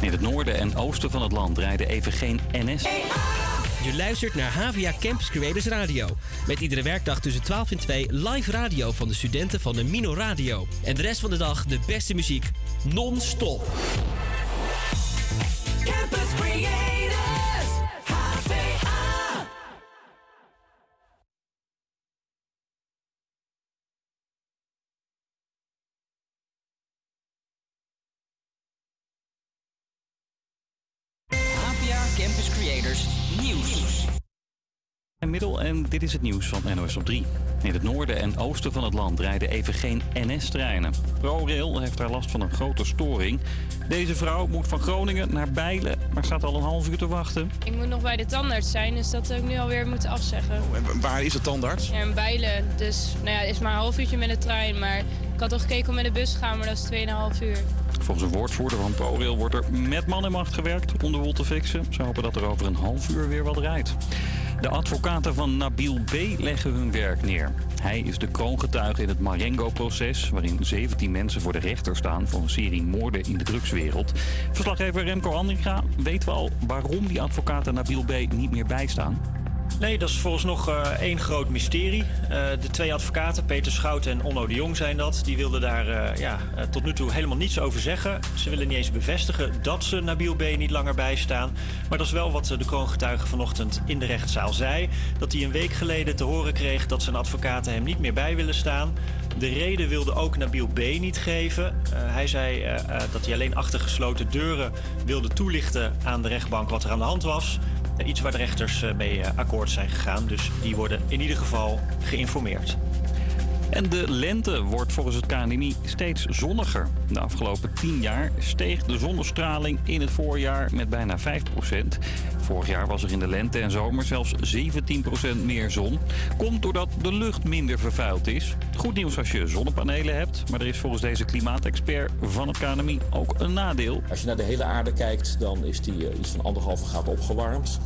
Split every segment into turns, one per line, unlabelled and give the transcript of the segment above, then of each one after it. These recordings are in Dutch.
In het noorden en oosten van het land rijden even geen NS.
Je luistert naar Havia Campus Creators Radio. Met iedere werkdag tussen 12 en 2 live radio van de studenten van de Mino Radio. En de rest van de dag de beste muziek non-stop.
Campus Creators,
En middel en dit is het nieuws van NOS op 3. In het noorden en oosten van het land rijden even geen NS-treinen. ProRail heeft daar last van een grote storing. Deze vrouw moet van Groningen naar Bijlen, maar staat al een half uur te wachten.
Ik moet nog bij de tandarts zijn, dus dat heb ik nu alweer moeten afzeggen.
En waar is de tandarts?
Ja, in Bijlen. Dus nou ja, het is maar een half uurtje met de trein. Maar ik had al gekeken om met de bus te gaan, maar dat is 2,5 uur.
Volgens een woordvoerder van ProRail wordt er met man en macht gewerkt om de wol te fixen. Ze hopen dat er over een half uur weer wat rijdt. De advocaten van Nabil B. leggen hun werk neer. Hij is de kroongetuige in het Marengo-proces... waarin 17 mensen voor de rechter staan voor een serie moorden in de drugswereld. Verslaggever Remco Andringa weet wel waarom die advocaten Nabil B. niet meer bijstaan.
Nee, dat is vooralsnog eh één groot mysterie. Eh, de twee advocaten, Peter Schouten en Onno de Jong zijn dat. Die wilden daar eh, ja, tot nu toe helemaal niets over zeggen. Ze willen niet eens bevestigen dat ze Nabil B. niet langer bijstaan. Maar dat is wel wat de kroongetuige vanochtend in de rechtszaal zei. Dat hij een week geleden te horen kreeg dat zijn advocaten hem niet meer bij willen staan. De reden wilde ook Nabil B. niet geven. Hij zei dat hij alleen achter gesloten deuren wilde toelichten aan de rechtbank wat er aan de hand was. Eh, Iets waar de rechters eh, mee eh, akkoord zijn gegaan. Dus die worden in ieder geval geïnformeerd.
En de lente wordt volgens het KNMI steeds zonniger. De afgelopen 10 jaar steeg de zonnestraling in het voorjaar met bijna 5% Vorig jaar was er in de lente en zomer zelfs 17% meer zon. Komt doordat de lucht minder vervuild is. Goed nieuws als je zonnepanelen hebt. Maar er is volgens deze klimaatexpert van het KNMI ook een nadeel.
Als je naar de hele aarde kijkt, dan is die eh, iets van anderhalve graad opgewarmd.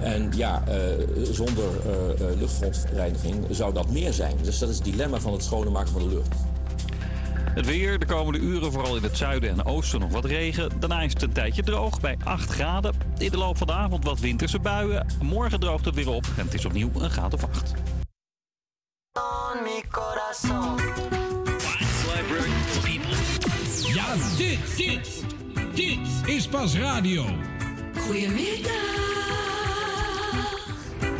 En ja, eh, zonder eh, eh, luchtverontreiniging zou dat meer zijn. Dus dat is het dilemma van het schoner maken van de lucht.
Het weer de komende uren, vooral in het zuiden en oosten nog wat regen. Daarna is het een tijdje droog bij 8 graden. In de loop van de avond wat winterse buien. Morgen droogt het weer op en het is opnieuw een graad of 8.
Ja, dit, dit, dit is pas radio.
Goedemiddag.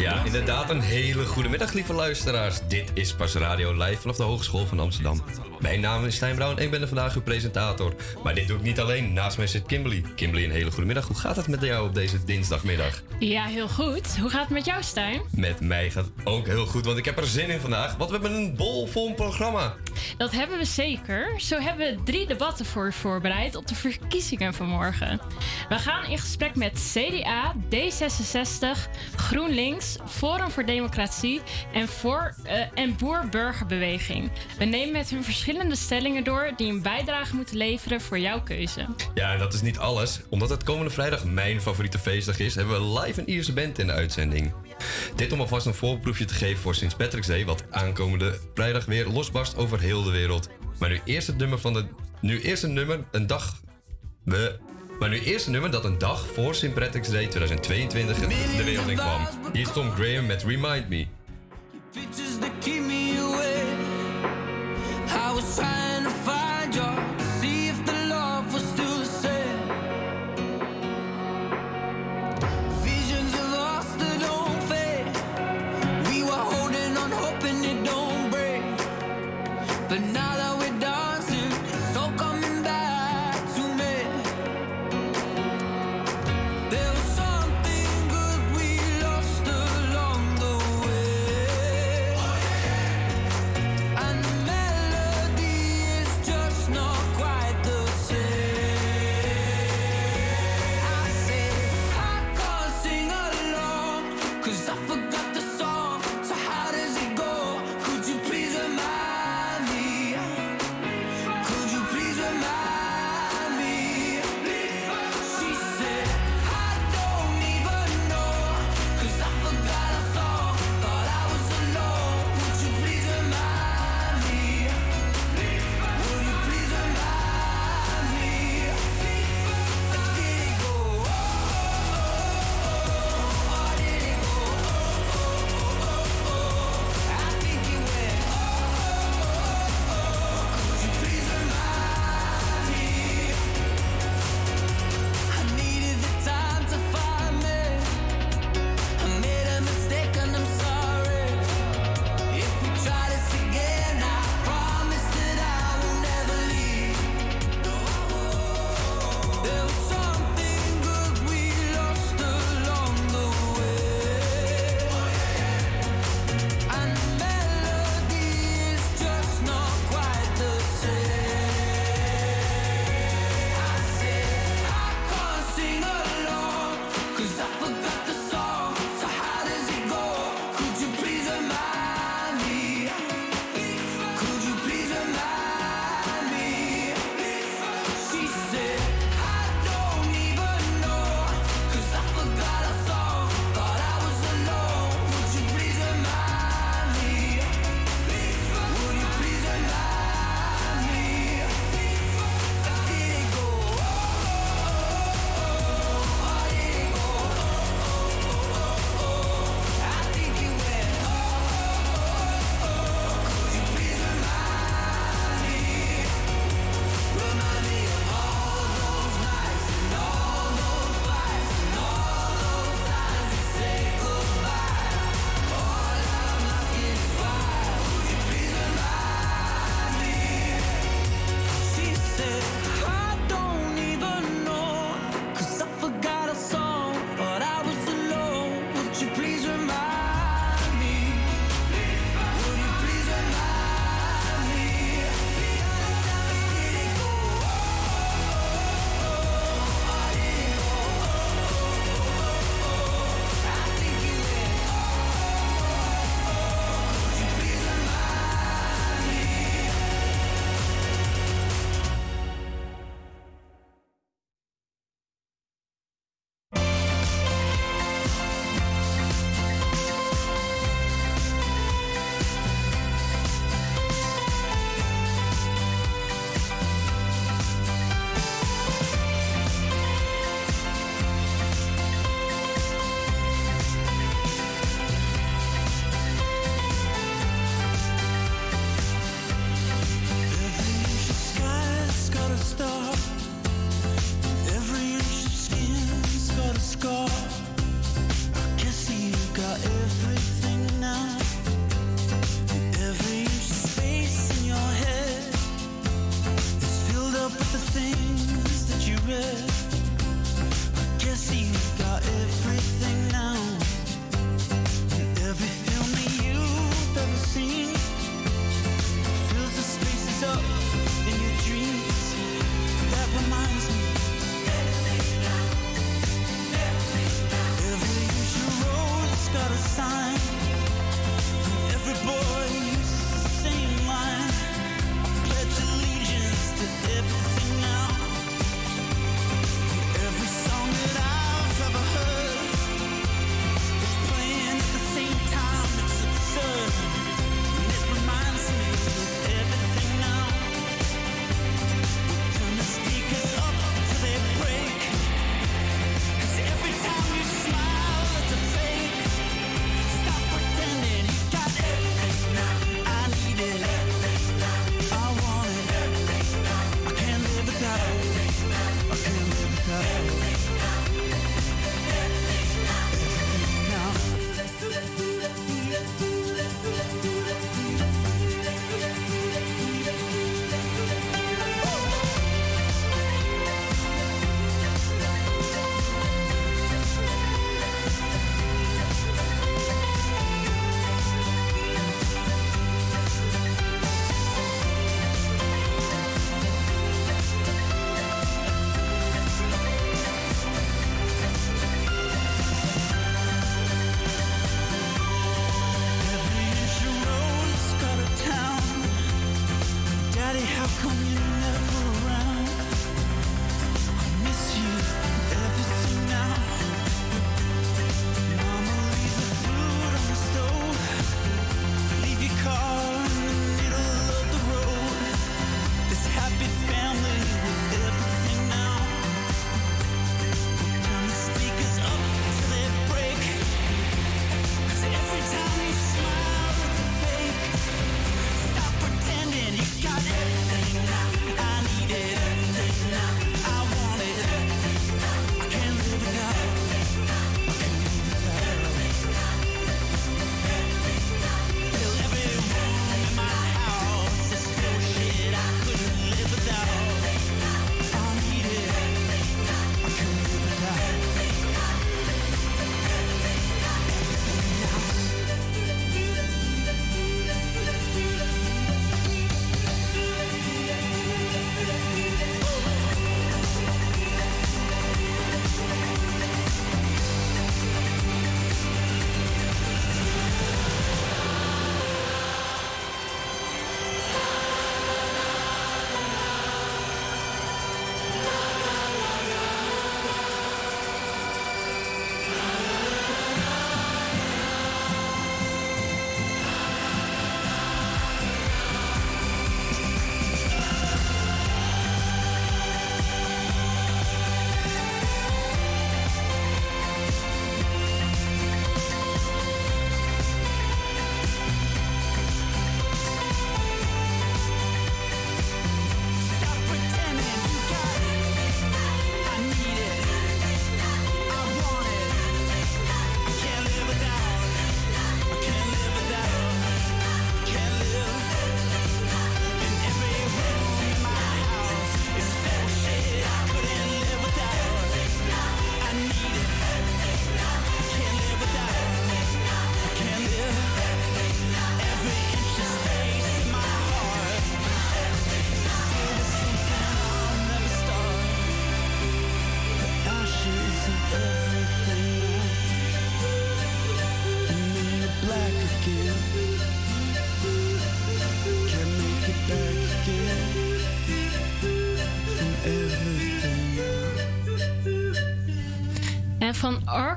Ja, inderdaad een hele goede middag, lieve luisteraars. Dit is Pas Radio live vanaf de Hogeschool van Amsterdam. Mijn naam is Stijn Brown en ik ben er vandaag uw presentator. Maar dit doe ik niet alleen. Naast mij zit Kimberly. Kimberly, een hele goede middag. Hoe gaat het met jou op deze dinsdagmiddag?
Ja, heel goed. Hoe gaat het met jou, Stijn?
Met mij gaat het ook heel goed, want ik heb er zin in vandaag. Want we hebben een bolvol programma.
Dat hebben we zeker. Zo hebben we drie debatten voor u voorbereid op de verkiezingen van morgen. We gaan in gesprek met CDA, D66, GroenLinks, Forum voor Democratie en, voor, eh, en Boer-Burgerbeweging. We nemen met hun verschillende stellingen door die een bijdrage moeten leveren voor jouw keuze.
Ja, en dat is niet alles. Omdat het komende vrijdag mijn favoriete feestdag is, hebben we live een Ierse band in de uitzending. Dit om alvast een voorproefje te geven voor St. Patrick's Day, wat aankomende vrijdag weer losbarst over heel de wereld. Maar nu eerst het nummer van de. Nu eerst nummer, een dag. We. Maar nu eerst nummer dat een dag voor St. Patrick's Day 2022 de wereld in kwam. Hier is Tom Graham met Remind Me.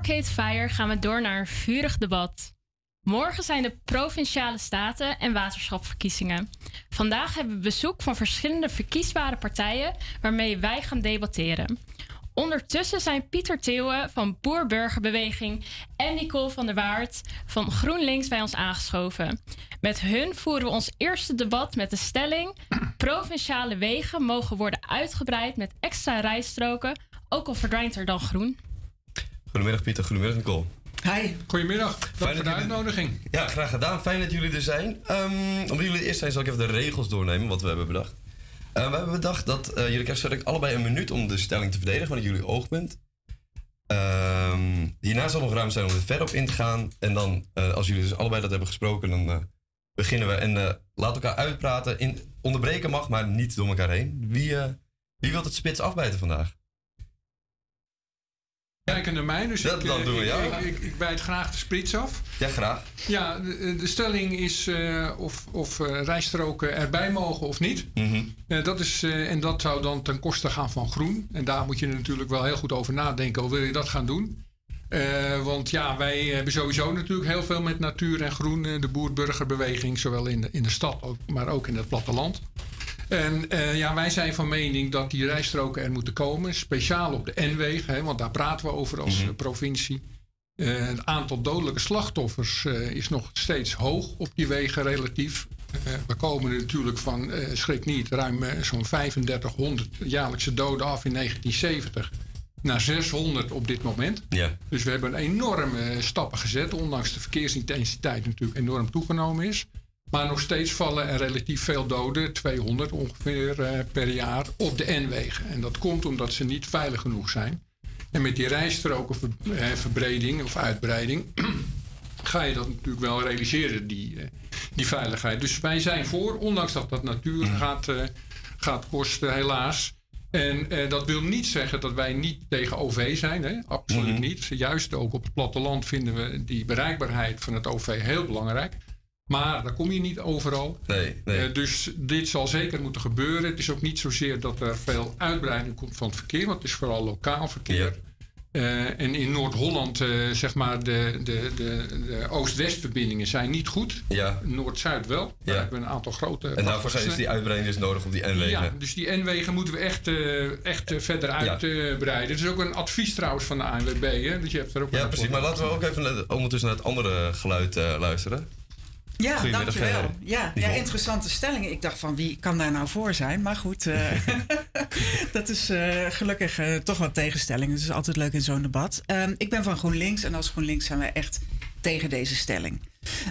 Arcade Fire gaan we door naar een vurig debat. Morgen zijn de provinciale staten en waterschapverkiezingen. Vandaag hebben we bezoek van verschillende verkiesbare partijen waarmee wij gaan debatteren. Ondertussen zijn Pieter Theeuwen van Boer-Burgerbeweging en Nicole van der Waard van GroenLinks bij ons aangeschoven. Met hun voeren we ons eerste debat met de stelling: provinciale wegen mogen worden uitgebreid met extra rijstroken, ook al verdwijnt er dan groen.
Goedemiddag Pieter, goedemiddag Nicole.
Hi.
Goedemiddag. Dank voor de
jullie-
uitnodiging.
Ja, graag gedaan. Fijn dat jullie er zijn. Ehm omdat jullie er eerst zijn, zal ik even de regels doornemen wat we hebben bedacht. Eh, we hebben bedacht dat eh, jullie krijgen straks allebei een minuut om de stelling te verdedigen vanuit jullie oogpunt. Ehm, hierna zal nog ruimte zijn om er verder op in te gaan. En dan, eh, als jullie dus allebei dat hebben gesproken, dan eh, beginnen we. En eh laat elkaar uitpraten. In, onderbreken mag, maar niet door elkaar heen. Wie, eh wie wil het spits afbijten vandaag?
Kijken naar mij, dus
Dat-
ik,
dat
eh,
doen we, ja.
ik, ik, ik bijt graag de sprits af.
Ja, graag.
Ja, de, de stelling is eh, of, of eh, rijstroken erbij mogen of niet.
Mhm.
Dat is, en dat zou dan ten koste gaan van groen. En daar moet je natuurlijk wel heel goed over nadenken. Hoe wil je dat gaan doen? Want ja, wij hebben sowieso natuurlijk heel veel met natuur en groen. de boer-burgerbeweging, zowel in de, in de stad, ook, maar ook in het platteland. En eh, ja, wij zijn van mening dat die rijstroken er moeten komen. Speciaal op de N-wegen, hè, want daar praten we over als eh, provincie. Eh, het aantal dodelijke slachtoffers is nog steeds hoog op die wegen relatief. We komen er natuurlijk van, schrik niet, ruim zo'n 3500 jaarlijkse doden af in 1970 naar 600 op dit moment.
Ja.
Dus we hebben enorme stappen gezet, ondanks de verkeersintensiteit natuurlijk enorm toegenomen is. Maar nog steeds vallen er relatief veel doden, 200 ongeveer eh, per jaar, op de N-wegen. En dat komt omdat ze niet veilig genoeg zijn. En met die rijstrokenverbreding of uitbreiding ga je dat natuurlijk wel realiseren, die, eh, die veiligheid. Dus wij zijn voor, ondanks dat dat natuur gaat, eh, gaat kosten, helaas. En eh, dat wil niet zeggen dat wij niet tegen OV zijn. Hè? Absoluut
Mhm.
niet. Juist ook op het platteland vinden we die bereikbaarheid van het OV heel belangrijk. Maar daar kom je niet overal.
Nee, nee.
Eh, dus dit zal zeker moeten gebeuren. Het is ook niet zozeer dat er veel uitbreiding komt van het verkeer, want het is vooral lokaal verkeer. Eh, en in Noord-Holland, eh, zeg maar, de, de, de, de Oost-West-verbindingen zijn niet goed.
Ja.
Noord-Zuid wel. Daar
Ja.
hebben we een aantal grote.
En daarvoor zijn, is die uitbreiding dus nodig op die N-wegen.
Ja, dus die N-wegen moeten we echt, echt verder uitbreiden. Het is ook een advies trouwens van de ANWB. Hè? Dus je hebt er ook
Ja, precies. Maar laten we ook even naar- ondertussen naar het andere geluid luisteren.
Ja, dankjewel.
eh,
Ja, ja, interessante stellingen. Ik dacht van wie kan daar nou voor zijn? Maar goed, eh, dat is eh, gelukkig toch wat tegenstelling. Het is altijd leuk in zo'n debat. Ehm, ik ben van GroenLinks en als GroenLinks zijn wij echt tegen deze stelling.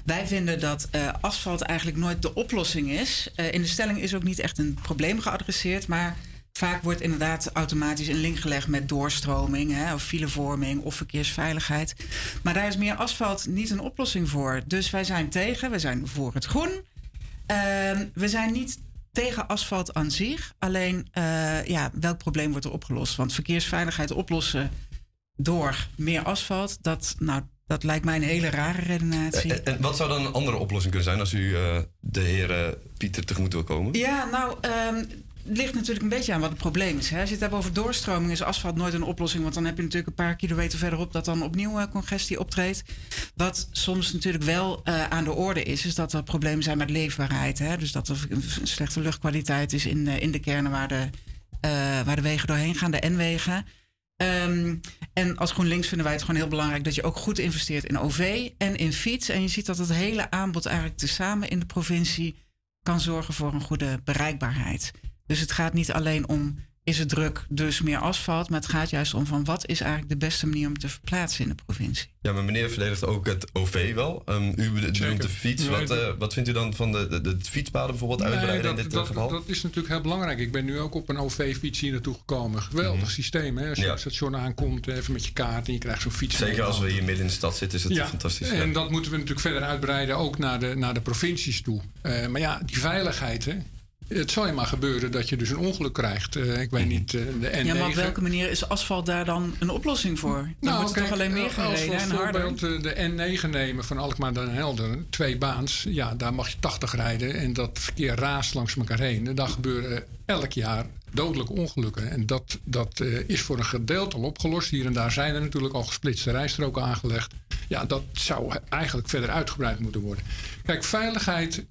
Wij vinden dat asfalt eigenlijk nooit de oplossing is. In de stelling is ook niet echt een probleem geadresseerd, maar vaak wordt inderdaad automatisch een link gelegd met doorstroming, hè, of filevorming of verkeersveiligheid. Maar daar is meer asfalt niet een oplossing voor. Dus wij zijn tegen, we zijn voor het groen. Ehm, we zijn niet tegen asfalt aan zich. Alleen, eh, ja, welk probleem wordt er opgelost? Want verkeersveiligheid oplossen door meer asfalt, dat, nou, dat lijkt mij een hele rare redenatie.
En, en wat zou dan een andere oplossing kunnen zijn als u eh, de heer eh, Pieter tegemoet wil komen?
Ja, nou, ehm, het ligt natuurlijk een beetje aan wat het probleem is. Hè. Als je het hebt over doorstroming, is asfalt nooit een oplossing. Want dan heb je natuurlijk een paar kilometer verderop dat dan opnieuw eh, congestie optreedt. Wat soms natuurlijk wel eh, aan de orde is, is dat er problemen zijn met leefbaarheid. Hè. Dus dat er een slechte luchtkwaliteit is in, eh, in de kernen waar de, waar de wegen doorheen gaan, de N-wegen. Ehm, en als GroenLinks vinden wij het gewoon heel belangrijk dat je ook goed investeert in OV en in fiets. En je ziet dat het hele aanbod eigenlijk tezamen in de provincie kan zorgen voor een goede bereikbaarheid. Dus het gaat niet alleen om is het druk, dus meer asfalt. Maar het gaat juist om van wat is eigenlijk de beste manier om te verplaatsen in de provincie.
Ja, maar meneer verdedigt ook het OV wel. Um, u bedoelt de fiets.
Nee,
wat, eh, wat vindt u dan van de, de, de fietspaden bijvoorbeeld
Nee,
uitbreiden in
dat,
dit
dat,
eh, geval?
dat is natuurlijk heel belangrijk. Ik ben nu ook op een OV-fiets hier naartoe gekomen. Geweldig systeem. Hè? Als je
Ja.
op het station aankomt, even met je kaart en je krijgt zo'n fiets.
Zeker als we hier midden in de stad zitten, is het
Ja,
fantastisch.
En
ja.
dat moeten we natuurlijk verder uitbreiden, ook naar de, naar de provincies toe. Eh, maar ja, die veiligheid, hè. Het zal je maar gebeuren dat je dus een ongeluk krijgt. Eh, ik
Mhm.
weet niet, eh, de N9.
Ja, maar op welke manier is asfalt daar dan een oplossing voor? Dan wordt het
kijk,
toch alleen meer
eh, als we
gereden
als
en harder?
voorbeeld eh, de N9 nemen van Alkmaar naar Helder, twee baans, ja, daar mag je 80 rijden en dat verkeer raast langs elkaar heen. En daar gebeuren elk jaar dodelijke ongelukken. En dat, dat is voor een gedeelte al opgelost. Hier en daar zijn er natuurlijk al gesplitste rijstroken aangelegd. Ja, dat zou eigenlijk verder uitgebreid moeten worden. Kijk, veiligheid,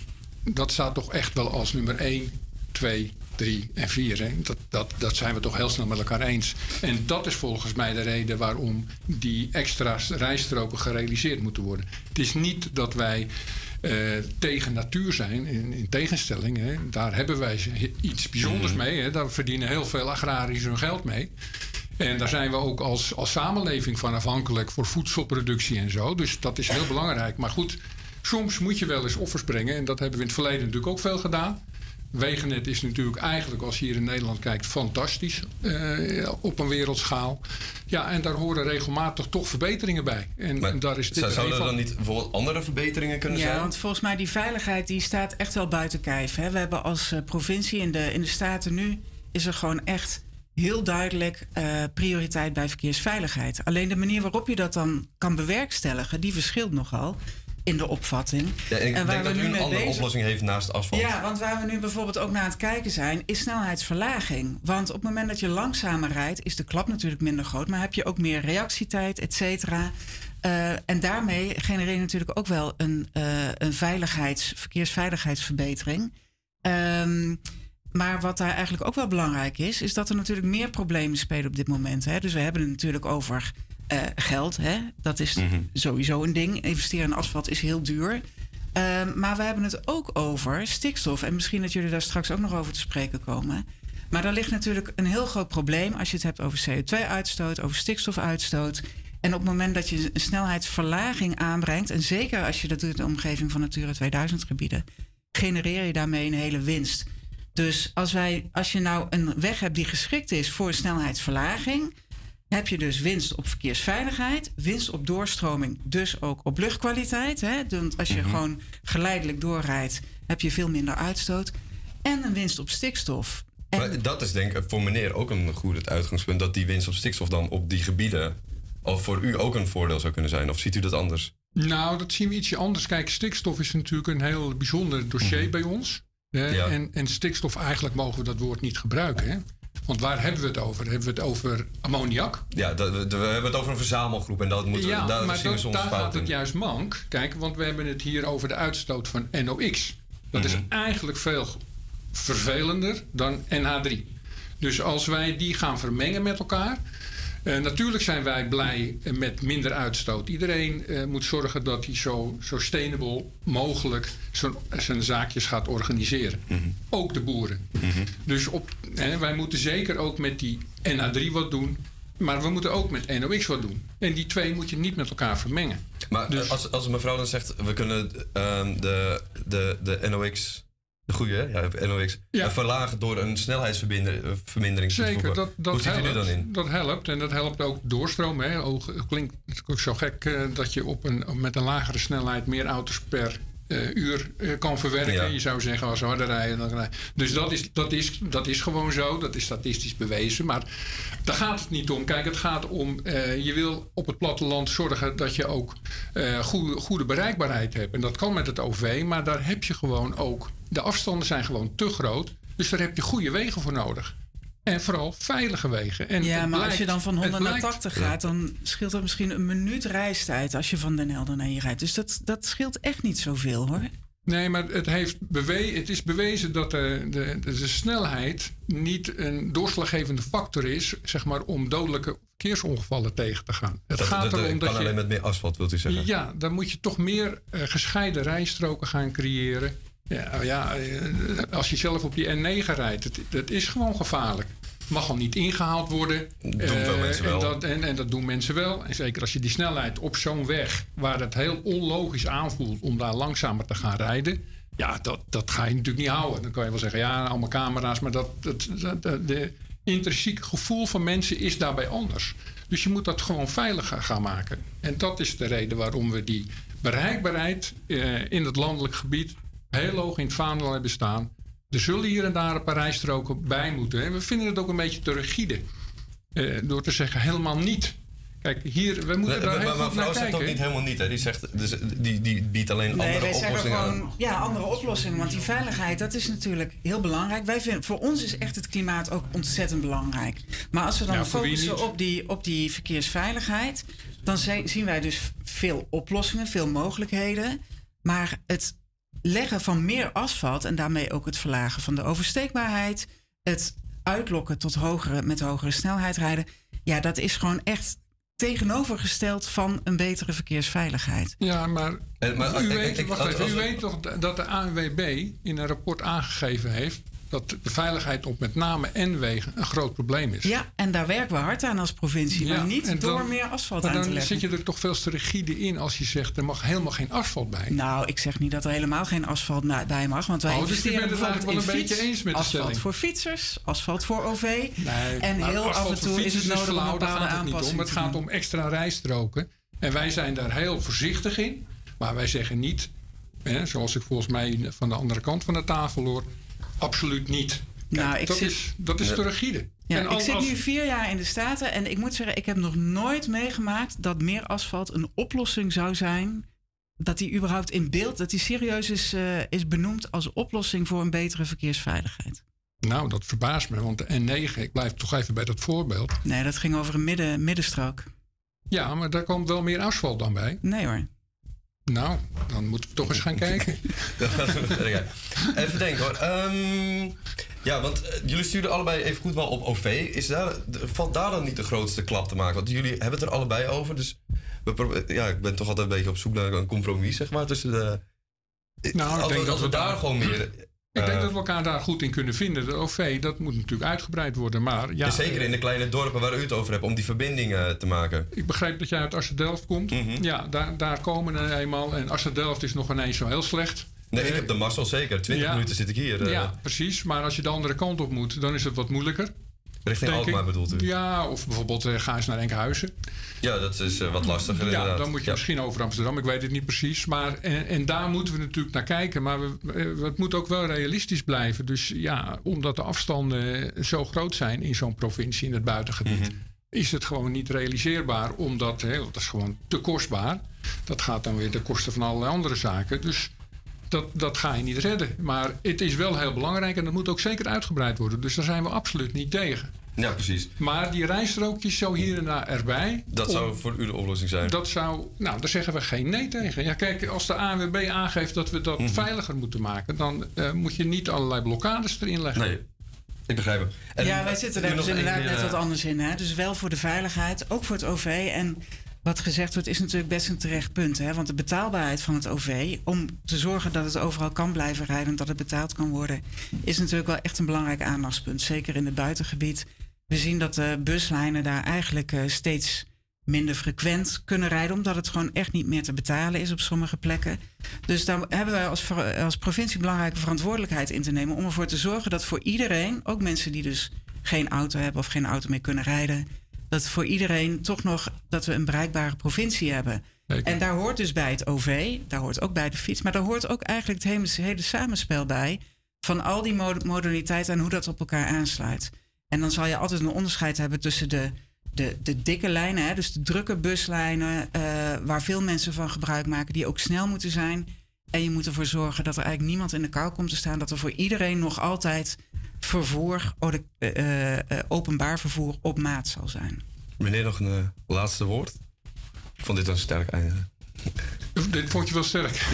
dat staat toch echt wel als nummer 1, 2, 3 en 4. Hè? Dat, dat, dat zijn we toch heel snel met elkaar eens. En dat is volgens mij de reden waarom die extra rijstroken gerealiseerd moeten worden. Het is niet dat wij eh, tegen natuur zijn, in, in tegenstelling. Hè? Daar hebben wij iets bijzonders mee. Hè? Daar verdienen heel veel agrariërs hun geld mee. En daar zijn we ook als, als samenleving van afhankelijk voor voedselproductie en zo. Dus dat is heel belangrijk. Maar goed, soms moet je wel eens offers brengen. En dat hebben we in het verleden natuurlijk ook veel gedaan. Wegennet is natuurlijk eigenlijk, als je hier in Nederland kijkt, fantastisch eh, op een wereldschaal. Ja, en daar horen regelmatig toch verbeteringen bij. En, en daar is dit
Zou, zouden er
van.
dan niet bijvoorbeeld andere verbeteringen kunnen
Ja,
zijn?
want volgens mij die veiligheid die staat echt wel buiten kijf. Hè. We hebben als eh, provincie in de, in de Staten nu... is er gewoon echt heel duidelijk eh, prioriteit bij verkeersveiligheid. Alleen de manier waarop je dat dan kan bewerkstelligen... die verschilt nogal in de opvatting.
Ja, en ik
En waar
denk
we
dat
nu
u een andere
bezig-
oplossing heeft naast asfalt.
Ja, want waar we nu bijvoorbeeld ook naar het kijken zijn, is snelheidsverlaging. Want op het moment dat je langzamer rijdt, is de klap natuurlijk minder groot, maar heb je ook meer reactietijd, et cetera. Eh, en daarmee genereer je natuurlijk ook wel een, eh, een veiligheids, verkeersveiligheidsverbetering. Ehm, maar wat daar eigenlijk ook wel belangrijk is, is dat er natuurlijk meer problemen spelen op dit moment. Hè? Dus we hebben het natuurlijk over eh, geld. Hè? Dat is sowieso een ding. Investeren in asfalt is heel duur. Ehm, maar we hebben het ook over stikstof. En misschien dat jullie daar straks ook nog over te spreken komen. Maar daar ligt natuurlijk een heel groot probleem als je het hebt over CO2-uitstoot, over stikstofuitstoot. En op het moment dat je een snelheidsverlaging aanbrengt, en zeker als je dat doet in de omgeving van Natura 2000 gebieden, genereer je daarmee een hele winst. Dus als, wij, als je nou een weg hebt die geschikt is voor een snelheidsverlaging, heb je dus winst op verkeersveiligheid, winst op doorstroming, dus ook op luchtkwaliteit. Hè? Want als je
Mhm.
gewoon geleidelijk doorrijdt, heb je veel minder uitstoot. En een winst op stikstof.
Maar dat is denk ik voor meneer ook een goed uitgangspunt... dat die winst op stikstof dan op die gebieden... of voor u ook een voordeel zou kunnen zijn. Of ziet u dat anders?
Nou, dat zien we ietsje anders. Kijk, stikstof is natuurlijk een heel bijzonder dossier bij ons. Hè?
Ja.
En, en stikstof, eigenlijk mogen we dat woord niet gebruiken. Hè? Want waar hebben we het over? Hebben we het over ammoniak?
Ja, dat, we, we hebben het over een verzamelgroep... en dat moeten,
ja,
daar
maar
zien we
dat-
soms
daar
fout
gaat het juist mank. Kijk, want we hebben het hier over de uitstoot van NOx. Dat is
Mhm.
eigenlijk veel vervelender dan NH3. Dus als wij die gaan vermengen met elkaar. Eh, natuurlijk zijn wij blij met minder uitstoot. Iedereen eh, moet zorgen dat hij zo sustainable mogelijk zo'n- zijn zaakjes gaat organiseren.
Mhm.
Ook de boeren. Dus op, hè, wij moeten zeker ook met die NH3 wat doen. Maar we moeten ook met NOx wat doen. En die twee moet je niet met elkaar vermengen.
Maar
Dus-
als, als mevrouw dan zegt... we kunnen ehm, de, de, de NOx... De goede, hè? ja, NOx.
Ja.
eh, verlagen door een snelheidsvermindering te
Zeker, dat, dat
Hoe
helpt.
dan in?
Dat helpt en dat helpt ook doorstroom. Hè. Ook, het klinkt ook zo gek eh, dat je op een, met een lagere snelheid meer auto's per eh, uur eh, kan verwerken.
Ja.
Je zou zeggen als harder rijden. Dan rijden. Dus dat is, dat, is, dat is gewoon zo. Dat is statistisch bewezen. Maar daar gaat het niet om. Kijk, het gaat om. eh, je wil op het platteland zorgen dat je ook goede, goede bereikbaarheid hebt. En dat kan met het OV. Maar daar heb je gewoon ook. De afstanden zijn gewoon te groot. Dus daar heb je goede wegen voor nodig. En vooral veilige wegen. En
ja, maar als je dan van
het
100 naar
blijkt-
80 gaat, dan scheelt dat misschien een minuut reistijd als je van Den Helder naar hier rijdt. Dus dat, dat scheelt echt niet zoveel hoor.
Nee, maar het, heeft bewe het is bewezen dat de, de, de snelheid niet een doorslaggevende factor is, zeg maar, om dodelijke verkeersongevallen tegen te gaan. Het
Dat,
gaat
dat,
erom
kan
dat je.
alleen met meer asfalt, wilt u zeggen?
Ja, dan moet je toch meer eh, gescheiden rijstroken gaan creëren. Ja, ja, eh, als je zelf op die N9 rijdt, het is gewoon gevaarlijk. Mag al niet ingehaald worden.
Doen veel
Eh,
mensen
en. Dat, en, en dat doen mensen wel. En zeker als je die snelheid op zo'n weg, waar het heel onlogisch aanvoelt om daar langzamer te gaan rijden. Ja, dat, dat ga je natuurlijk niet houden. Dan kan je wel zeggen, ja, allemaal camera's. Maar dat, dat, dat, dat- de intrinsieke gevoel van mensen is daarbij anders. Dus je moet dat gewoon veiliger gaan maken. En dat is de reden waarom we die bereikbaarheid eh, in het landelijk gebied heel hoog in het vaandel hebben staan. Er zullen hier en daar een paar rijstroken bij moeten. En we vinden het ook een beetje te rigide. Eh, door te zeggen helemaal niet. Kijk, hier, we moeten
Nee,
daar
maar
heel
maar
goed naar
mevrouw zegt ook niet helemaal niet. Hè. Die, zegt, dus, die, die biedt alleen
Nee,
andere
wij zeggen
oplossingen aan.
gewoon ja, andere oplossingen. Want die veiligheid, dat is natuurlijk heel belangrijk. Wij vinden, voor ons is echt het klimaat ook ontzettend belangrijk. Maar als we dan
Ja,
focussen op die, op die verkeersveiligheid... dan zi- zien wij dus veel oplossingen, veel mogelijkheden. Maar het leggen van meer asfalt... en daarmee ook het verlagen van de oversteekbaarheid... het uitlokken tot hogere, met hogere snelheid rijden... ja, dat is gewoon echt tegenovergesteld van een betere verkeersveiligheid.
Ja, maar,
maar,
u,
ik-
weet,
ik-
wacht
als-
even, u weet toch dat de ANWB in een rapport aangegeven heeft... dat de veiligheid op met name N-wegen een groot probleem is.
Ja, en daar werken we hard aan als provincie.
Ja,
maar niet
en
door
dan-
meer asfalt aan te
dan
leggen.
zit je er toch veel te rigide in als je zegt... er mag helemaal geen asfalt bij.
Nou, ik zeg niet dat er helemaal geen asfalt bij mag. Want wij
Oh, dus
investeren bijvoorbeeld
wel een beetje eens met de
asfalt voor fietsers, asfalt voor OV.
Nee,
en heel af en toe is het nodig om een bepaalde aanpassing
Het gaat om extra rijstroken. En wij zijn daar heel voorzichtig in. Maar wij zeggen niet, hè, zoals ik volgens mij van de andere kant van de tafel hoor... absoluut niet. Kijk,
Nou, ik
dat,
zit-
is, dat is te rigide.
Ja,
En
ik zit
als-
nu vier jaar in de Staten en ik moet zeggen, ik heb nog nooit meegemaakt dat meer asfalt een oplossing zou zijn. Dat die überhaupt in beeld, dat die serieus is, eh, is benoemd als oplossing voor een betere verkeersveiligheid.
Nou, dat verbaast me, want de N9, ik blijf toch even bij dat voorbeeld.
Nee, dat ging over een midden, middenstrook.
Ja, maar daar komt wel meer asfalt dan bij.
Nee hoor.
Nou, dan moeten we toch eens gaan kijken.
Even denken hoor. Ehm, ja, want eh, jullie stuurden allebei even goed wel op OV. Is daar, valt daar dan niet de grootste klap te maken? Want jullie hebben het er allebei over. Dus we ja, ik ben toch altijd een beetje op zoek naar een compromis, zeg maar. Tussen de,
Nou, ik
als,
denk
we-
dat
als we
we
daar
daar-
gewoon meer.
Ik denk
eh,
dat we elkaar daar goed in kunnen vinden. De OV, dat moet natuurlijk uitgebreid worden. Maar ja,
zeker in de kleine dorpen waar u het over hebt, om die verbindingen te maken.
Ik begrijp dat jij uit Assen-Delft komt.
Mhm.
Ja, daar, daar komen er eenmaal. En Assen-Delft is nog ineens zo heel slecht.
Nee, ik
Eh,
heb de Marcel zeker. 20
ja.
minuten zit ik hier. eh,
Ja, precies. Maar als je de andere kant op moet, dan is het wat moeilijker.
Richting Alkmaar
ik.
bedoelt u?
Ja, of bijvoorbeeld eh, ga eens naar Enkhuizen.
Ja, dat is eh, wat lastiger
Ja,
inderdaad.
dan moet je
Ja.
misschien over Amsterdam. Ik weet het niet precies. Maar, en, en daar moeten we natuurlijk naar kijken. Maar we, eh, het moet ook wel realistisch blijven. Dus ja, omdat de afstanden zo groot zijn in zo'n provincie, in het buitengebied,
Mhm.
is het gewoon niet realiseerbaar. Omdat hè, dat is gewoon te kostbaar. Dat gaat dan weer ten koste van allerlei andere zaken. Dus dat, dat ga je niet redden. Maar het is wel heel belangrijk en dat moet ook zeker uitgebreid worden. Dus daar zijn we absoluut niet tegen.
Ja, precies.
Maar die rijstrookjes zo hier en daar erbij.
Dat
om-
zou voor u de oplossing zijn.
dat zou, nou, daar zeggen we geen nee tegen. Ja, kijk, als de ANWB aangeeft dat we dat
Mhm.
veiliger moeten maken, dan eh, moet je niet allerlei blokkades erin leggen.
Nee, ik begrijp het. En,
ja, wij zitten daar
nog
dus inderdaad net
eh,
wat anders in. Hè? Dus wel voor de veiligheid, ook voor het OV. En wat gezegd wordt, is natuurlijk best een terecht punt. Hè? Want de betaalbaarheid van het OV, om te zorgen dat het overal kan blijven rijden en dat het betaald kan worden, is natuurlijk wel echt een belangrijk aandachtspunt. Zeker in het buitengebied. We zien dat de buslijnen daar eigenlijk eh, steeds minder frequent kunnen rijden, omdat het gewoon echt niet meer te betalen is op sommige plekken. Dus daar hebben wij als, als provincie belangrijke verantwoordelijkheid in te nemen om ervoor te zorgen dat voor iedereen, ook mensen die dus geen auto hebben of geen auto meer kunnen rijden, dat voor iedereen toch nog dat we een bereikbare provincie hebben.
Zeker.
En daar hoort dus bij het OV, daar hoort ook bij de fiets, maar daar hoort ook eigenlijk het hele, hele samenspel bij van al die mod- moderniteiten en hoe dat op elkaar aansluit. En dan zal je altijd een onderscheid hebben tussen de, de, de dikke lijnen, hè, dus de drukke buslijnen, eh, waar veel mensen van gebruik maken, die ook snel moeten zijn. En je moet ervoor zorgen dat er eigenlijk niemand in de kou komt te staan, dat er voor iedereen nog altijd vervoer, oh, de- eh, eh, openbaar vervoer op maat zal zijn.
Meneer, nog een eh, laatste woord? Ik vond dit een sterk einde.
Dit vond je wel sterk.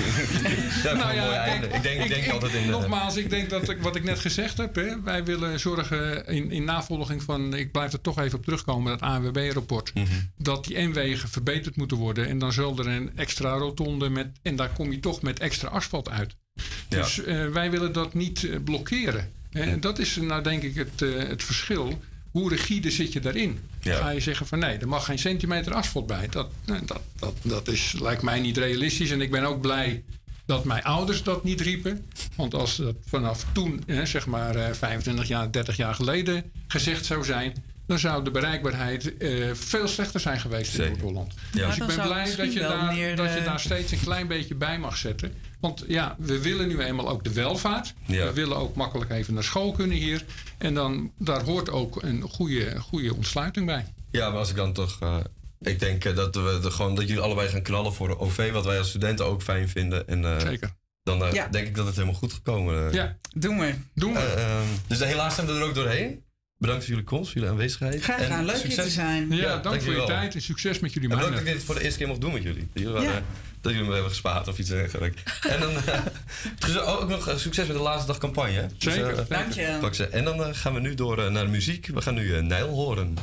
Ja, een mooi einde. Ik denk, ik denk altijd in... eh,
Nogmaals, ik denk dat ik, wat ik net gezegd heb. Hè, wij willen zorgen in, in navolging van, ik blijf er toch even op terugkomen, dat ANWB-rapport.
mhm.
Dat die N-wegen verbeterd moeten worden. En dan zal er een extra rotonde met, en daar kom je toch met extra asfalt uit.
Ja.
Dus eh, wij willen dat niet eh, blokkeren. En dat is nou denk ik het, eh, het verschil. Hoe rigide zit je daarin?
Ja.
Ga je zeggen van nee, er mag geen centimeter asfalt bij. Dat, nou, dat, dat, dat is, lijkt mij niet realistisch. En ik ben ook blij dat mijn ouders dat niet riepen. Want als dat vanaf toen, hè, zeg maar eh, 25 jaar, 30 jaar geleden gezegd zou zijn dan zou de bereikbaarheid eh, veel slechter zijn geweest in Noord-Holland.
Ja.
Dus ik ben blij dat je, daar, dat je
eh,
daar steeds een klein beetje bij mag zetten. Want ja, we willen nu eenmaal ook de welvaart.
Ja.
We willen ook makkelijk even naar school kunnen hier. En dan, daar hoort ook een goede, goede ontsluiting bij.
Ja, maar als ik dan toch. Eh,
ik denk dat, we de, gewoon, dat jullie allebei gaan knallen voor de OV, wat wij als studenten ook fijn vinden. En,
Zeker.
Dan denk ik dat het helemaal goed gekomen is.
Ja,
doen we.
Doen we.
Ehm, dus helaas zijn we er ook doorheen. Bedankt voor jullie komst, voor jullie aanwezigheid.
Graag leuk
succes.
hier te zijn.
Ja, dank, voor je tijd en succes met jullie
mannen. En dat ik dit voor de eerste keer mocht doen met jullie. jullie
ja.
Eh, dat jullie me hebben gespaard of iets dergelijks. en dan eh, ook nog eh, succes met de laatste dag campagne. Dus,
Zeker. Dus,
dank je.
En dan gaan we nu door naar de muziek. We gaan nu Nijl horen.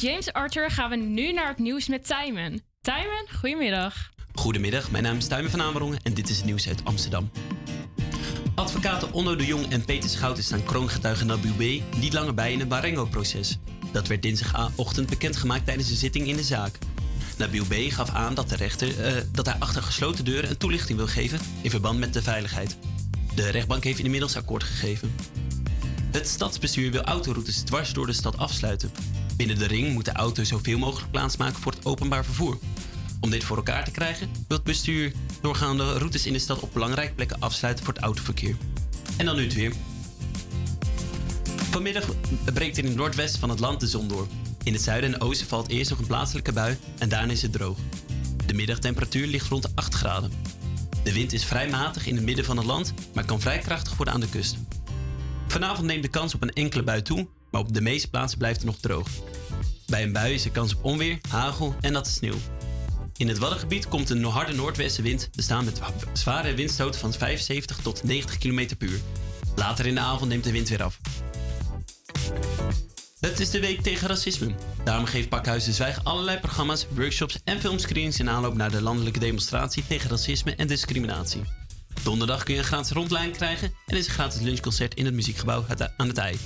James Arthur gaan we nu naar het nieuws met Tijmen. Tijmen, goedemiddag.
Goedemiddag, mijn naam is Tuimen van Amerongen en dit is het nieuws uit Amsterdam. Advocaten Onno de Jong en Peter Schouten staan kroongetuige Nabil B. niet langer bij in het Marengo-proces. Dat werd dinsdagochtend bekendgemaakt tijdens een zitting in de zaak. Nabil B. gaf aan dat de rechter eh, dat hij achter gesloten deuren een toelichting wil geven in verband met de veiligheid. De rechtbank heeft inmiddels akkoord gegeven. Het stadsbestuur wil autoroutes dwars door de stad afsluiten. Binnen de ring moeten auto's zoveel mogelijk plaatsmaken voor het openbaar vervoer. Om dit voor elkaar te krijgen, wil het bestuur doorgaande routes in de stad op belangrijke plekken afsluiten voor het autoverkeer. En dan nu het weer. Vanmiddag breekt in het noordwesten van het land de zon door. In het zuiden en oosten valt eerst nog een plaatselijke bui en daarna is het droog. De middagtemperatuur ligt rond de 8 graden. De wind is vrij matig in het midden van het land, maar kan vrij krachtig worden aan de kust. Vanavond neemt de kans op een enkele bui toe, maar op de meeste plaatsen blijft het nog droog. Bij een bui is er kans op onweer, hagel en natte sneeuw. In het Waddengebied komt een harde noordwestenwind, bestaan met zware windstoten van 75 tot 90 km per uur. Later in de avond neemt de wind weer af. Het is de week tegen racisme. Daarom geeft Pakhuis de Zwijg allerlei programma's, workshops en filmscreenings in aanloop naar de landelijke demonstratie tegen racisme en discriminatie. Donderdag kun je een gratis rondlijn krijgen en is een gratis lunchconcert in het muziekgebouw aan het IJ.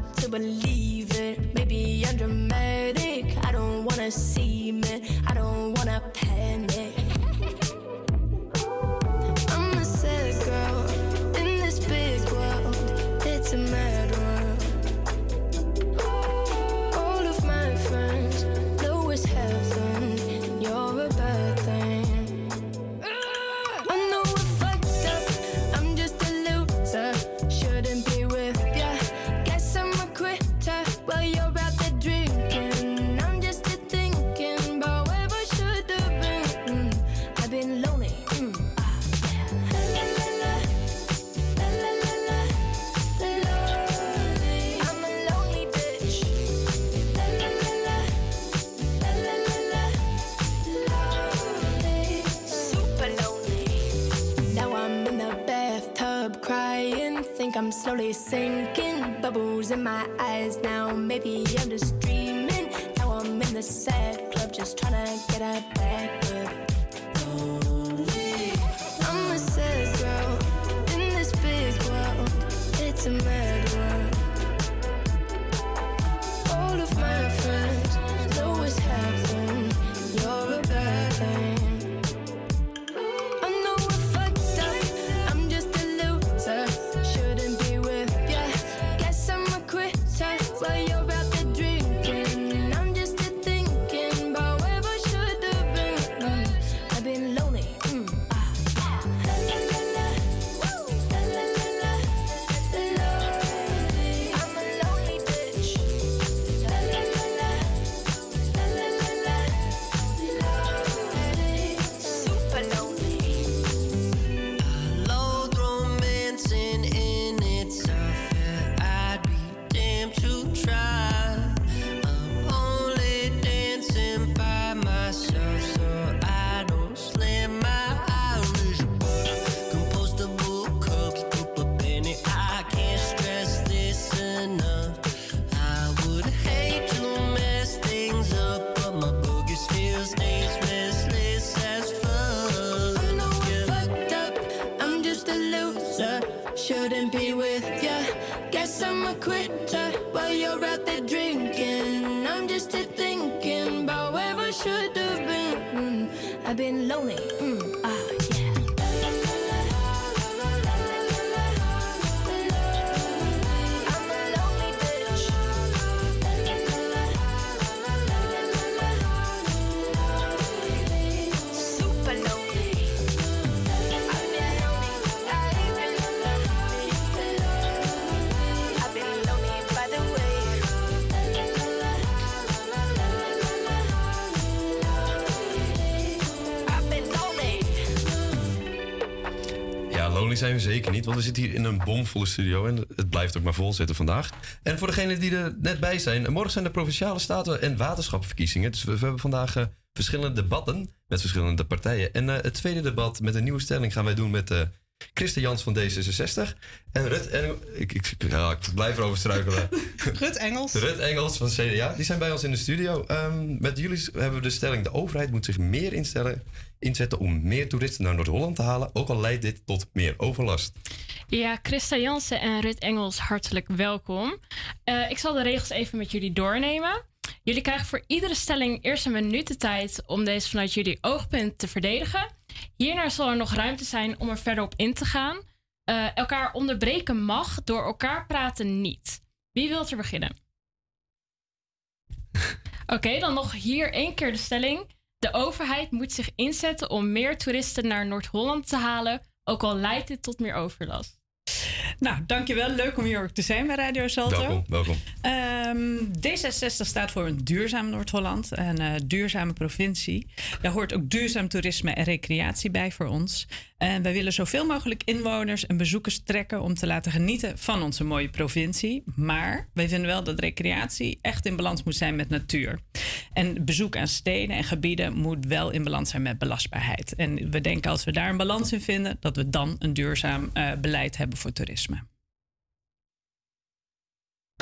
Hard to believe it. Maybe I'm dramatic. I don't wanna seem it. I don't wanna Slowly sinking. Bubbles in my eyes now. Maybe I'm just dreaming. Now I'm in the sad club just trying to get a back lonely. Mm, lonely
zijn we zeker niet, want we zitten hier in een bomvolle studio en het blijft ook maar vol zitten vandaag. En voor degenen die er net bij zijn, morgen zijn de provinciale staten- en waterschapverkiezingen. Dus we, hebben vandaag eh, verschillende debatten met verschillende partijen. En eh, het tweede debat met een nieuwe stelling gaan wij doen met eh Christen Jans van D66 en Rut en ik, ik, ja, ik blijf erover struikelen.
Rut Engels.
Rut Engels van CDA, die zijn bij ons in de studio. Ehm, met jullie hebben we de stelling: de overheid moet zich meer instellen, inzetten om meer toeristen naar Noord-Holland te halen, ook al leidt dit tot meer overlast.
Ja, Christa Jansen en Rut Engels, hartelijk welkom. Eh, ik zal de regels even met jullie doornemen. Jullie krijgen voor iedere stelling eerst een minuut de tijd om deze vanuit jullie oogpunt te verdedigen. Hierna zal er nog ruimte zijn om er verder op in te gaan. Eh, elkaar onderbreken mag, door elkaar praten niet. Wie wil er beginnen? Oké, dan nog hier één keer de stelling. De overheid moet zich inzetten om meer toeristen naar Noord-Holland te halen, ook al leidt dit tot meer overlast.
Nou, dankjewel. Leuk om hier ook te zijn bij Radio Salto.
Welkom, welkom.
Ehm, D66 staat voor een duurzaam Noord-Holland, een eh, duurzame provincie. Daar hoort ook duurzaam toerisme en recreatie bij voor ons. En wij willen zoveel mogelijk inwoners en bezoekers trekken om te laten genieten van onze mooie provincie. Maar wij vinden wel dat recreatie echt in balans moet zijn met natuur. En bezoek aan steden en gebieden moet wel in balans zijn met belastbaarheid. En we denken als we daar een balans in vinden, dat we dan een duurzaam eh, beleid hebben voor toerisme.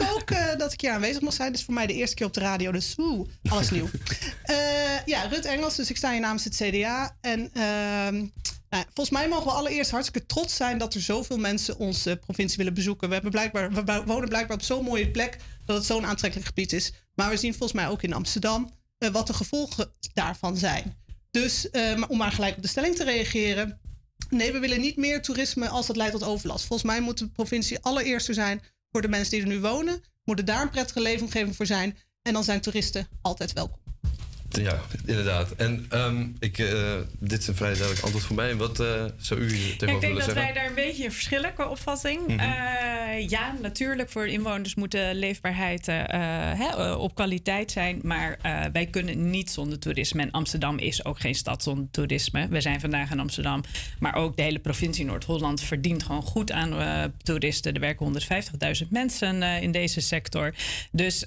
Ook eh, dat ik hier aanwezig mag zijn. Dit is voor mij de eerste keer op de radio, dus alles nieuw. Eh, ja, Rut Engels, dus ik sta hier namens het CDA. En ehm, nou, volgens mij mogen we allereerst hartstikke trots zijn dat er zoveel mensen onze provincie willen bezoeken. We, hebben blijkbaar, we wonen blijkbaar op zo'n mooie plek dat het zo'n aantrekkelijk gebied is. Maar we zien volgens mij ook in Amsterdam eh, wat de gevolgen daarvan zijn. Dus om maar gelijk op de stelling te reageren. Nee, we willen niet meer toerisme als dat leidt tot overlast. Volgens mij moet de provincie allereerst er zijn voor de mensen die er nu wonen. Moeten daar een prettige leefomgeving voor zijn. En dan zijn toeristen altijd welkom.
Ja, inderdaad. En ehm, ik, eh, dit is een vrij duidelijk antwoord voor mij. Wat eh, zou u
Ja, ik
tegenover
denk
willen
dat
zeggen?
wij daar een beetje in verschillen qua opvatting. Eh, ja, natuurlijk voor inwoners moet de leefbaarheid hè, op kwaliteit zijn. Maar wij kunnen niet zonder toerisme. En Amsterdam is ook geen stad zonder toerisme. We zijn vandaag in Amsterdam. Maar ook de hele provincie Noord-Holland verdient gewoon goed aan toeristen. Er werken 150.000 mensen in deze sector. Dus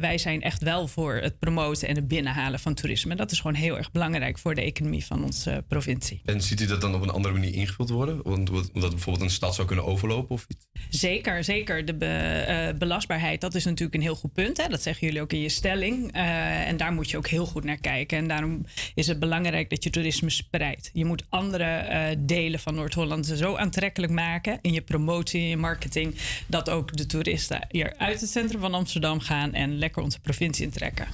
wij zijn echt wel voor het promoten en het binnenhalen van toerisme. Dat is gewoon heel erg belangrijk voor de economie van onze eh, provincie.
En ziet u dat dan op een andere manier ingevuld worden? Want, omdat bijvoorbeeld een stad zou kunnen overlopen of iets?
Zeker, zeker. De be- eh, belastbaarheid, dat is natuurlijk een heel goed punt. Hè? Dat zeggen jullie ook in je stelling. Eh, en daar moet je ook heel goed naar kijken. En daarom is het belangrijk dat je toerisme spreidt. Je moet andere delen van Noord-Holland zo aantrekkelijk maken in je promotie en je marketing. Dat ook de toeristen hier uit het centrum van Amsterdam gaan en lekker onze provincie intrekken.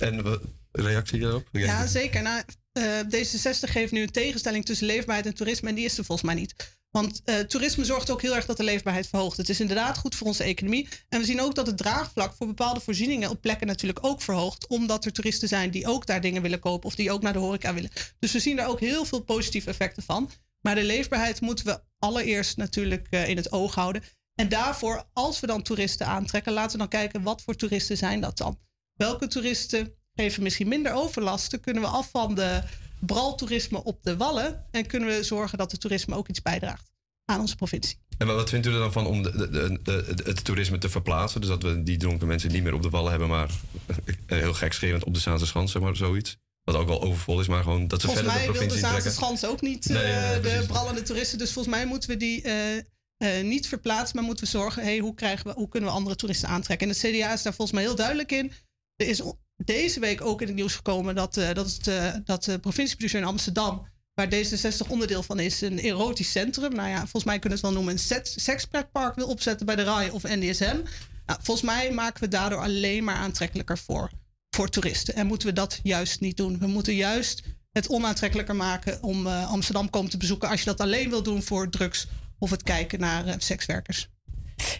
En wat, reactie daarop?
Ja, zeker. Nou, eh, D66 geeft nu een tegenstelling tussen leefbaarheid en toerisme. En die is er volgens mij niet. Want eh, toerisme zorgt ook heel erg dat de leefbaarheid verhoogt. Het is inderdaad goed voor onze economie. En we zien ook dat het draagvlak voor bepaalde voorzieningen op plekken natuurlijk ook verhoogt. Omdat er toeristen zijn die ook daar dingen willen kopen of die ook naar de horeca willen. Dus we zien daar ook heel veel positieve effecten van. Maar de leefbaarheid moeten we allereerst natuurlijk eh, in het oog houden. En daarvoor, als we dan toeristen aantrekken, laten we dan kijken wat voor toeristen zijn dat dan. Welke toeristen geven misschien minder overlast? Kunnen we af van de braltoerisme op de wallen en kunnen we zorgen dat het toerisme ook iets bijdraagt aan onze provincie?
En wat vindt u er dan van om de, de, de- de- het toerisme te verplaatsen? Dus dat we die dronken mensen niet meer op de wallen hebben, maar heel gekscherend op de Zaanse Schans, zeg maar, zoiets. Wat ook wel overvol is, maar gewoon dat ze
Volgens
verder de
mij wil de
provincie
Zaanse. Schans ook niet
Nee,
eh, de brallende toeristen. Dus volgens mij moeten we die eh, eh, niet verplaatsen, maar moeten we zorgen, hey, hoe, krijgen we, hoe kunnen we andere toeristen aantrekken? En het CDA is daar volgens mij heel duidelijk in. Er is deze week ook in het nieuws gekomen dat, eh, dat, het, eh, dat de provinciebestuur in Amsterdam, waar D66 onderdeel van is, een erotisch centrum. Nou ja, volgens mij kunnen we het wel noemen een seks- sekspretpark wil opzetten bij de RAI of NDSM. Nou, volgens mij maken we daardoor alleen maar aantrekkelijker voor, voor toeristen. En moeten we dat juist niet doen. We moeten juist het onaantrekkelijker maken om eh, Amsterdam komen te bezoeken als je dat alleen wil doen voor drugs of het kijken naar sekswerkers.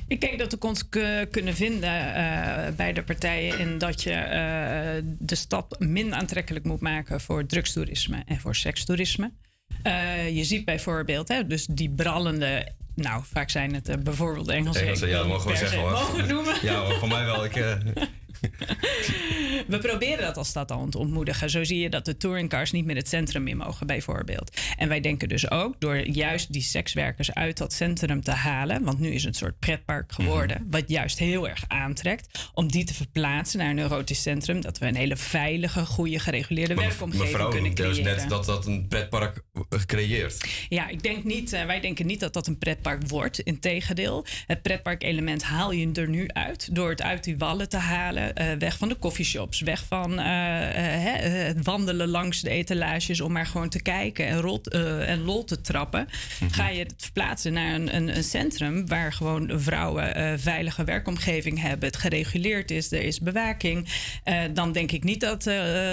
Ik denk dat we ons kunnen vinden eh, bij de partijen in dat je eh, de stad minder aantrekkelijk moet maken voor drugstoerisme en voor sekstoerisme. Eh, je ziet bijvoorbeeld, hè, dus die brallende, nou vaak zijn het bijvoorbeeld Engelse.
Engelse, ja, dat mogen we zeggen hoor.
Mogen noemen?
Ja, hoor, voor mij wel. Ik, ik
We proberen dat als stad al te ontmoedigen. Zo zie je dat de touringcars niet meer het centrum in mogen, bijvoorbeeld. En wij denken dus ook door juist die sekswerkers uit dat centrum te halen. Want nu is het een soort pretpark geworden. Wat juist heel erg aantrekt. Om die te verplaatsen naar een erotisch centrum. Dat we een hele veilige, goede, gereguleerde
Maar
werkomgeving
mevrouw
kunnen
noemde dus
creëren.
net dat dat een pretpark
Ja, ik denk niet, eh, wij denken niet dat dat een pretpark wordt. Integendeel, het pretparkelement haal je er nu uit. Door het uit die wallen te halen. eh, weg van de coffeeshops. Weg van eh, hè, het wandelen langs de etalages. Om maar gewoon te kijken en, eh, en lol te trappen. Ga je het verplaatsen naar een, een, een centrum. Waar gewoon vrouwen veilige werkomgeving hebben. Het gereguleerd is. Er is bewaking. dan denk ik niet dat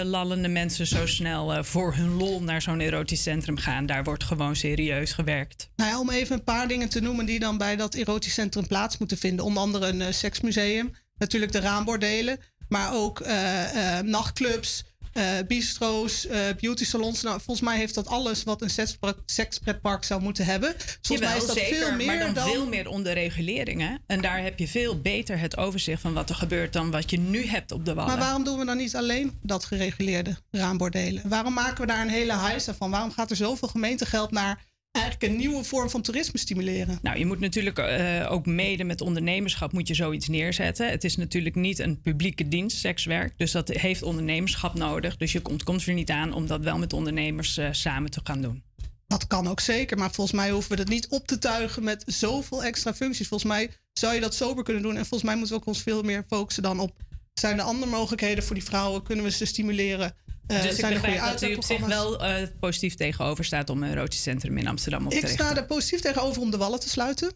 lallende mensen zo snel voor hun lol naar zo'n erotisch centrum gaan. Daar wordt gewoon serieus gewerkt.
Nou om even een paar dingen te noemen die dan bij dat erotisch centrum plaats moeten vinden. Onder andere een eh, seksmuseum, natuurlijk de raambordelen, maar ook eh, eh, nachtclubs, eh, bistro's, eh beauty salons. Nou, volgens mij heeft dat alles wat een sekspre- sekspretpark zou moeten hebben. Volgens mij is dat
zeker,
veel meer
maar dan,
dan...
veel meer onder reguleringen. En daar heb je veel beter het overzicht van wat er gebeurt dan wat je nu hebt op de wallen.
Maar waarom doen we dan niet alleen dat gereguleerde raambordelen? Waarom maken we daar een hele heisa van? Waarom gaat er zoveel gemeentegeld naar eigenlijk een nieuwe vorm van toerisme stimuleren?
Nou, je moet natuurlijk eh, ook mede met ondernemerschap moet je zoiets neerzetten. Het is natuurlijk niet een publieke dienst, sekswerk. Dus dat heeft ondernemerschap nodig. Dus je komt, komt er niet aan om dat wel met ondernemers eh, samen te gaan doen.
Dat kan ook zeker, maar volgens mij hoeven we dat niet op te tuigen met zoveel extra functies. Volgens mij zou je dat sober kunnen doen. En volgens mij moeten we ook ons veel meer focussen dan op... zijn er andere mogelijkheden voor die vrouwen? Kunnen we ze stimuleren? Eh,
dus ik
zijn
begrijp dat u op zich wel eh, positief tegenover staat om een erotisch centrum in Amsterdam op te
Ik
richten.
sta er positief tegenover om de wallen te sluiten.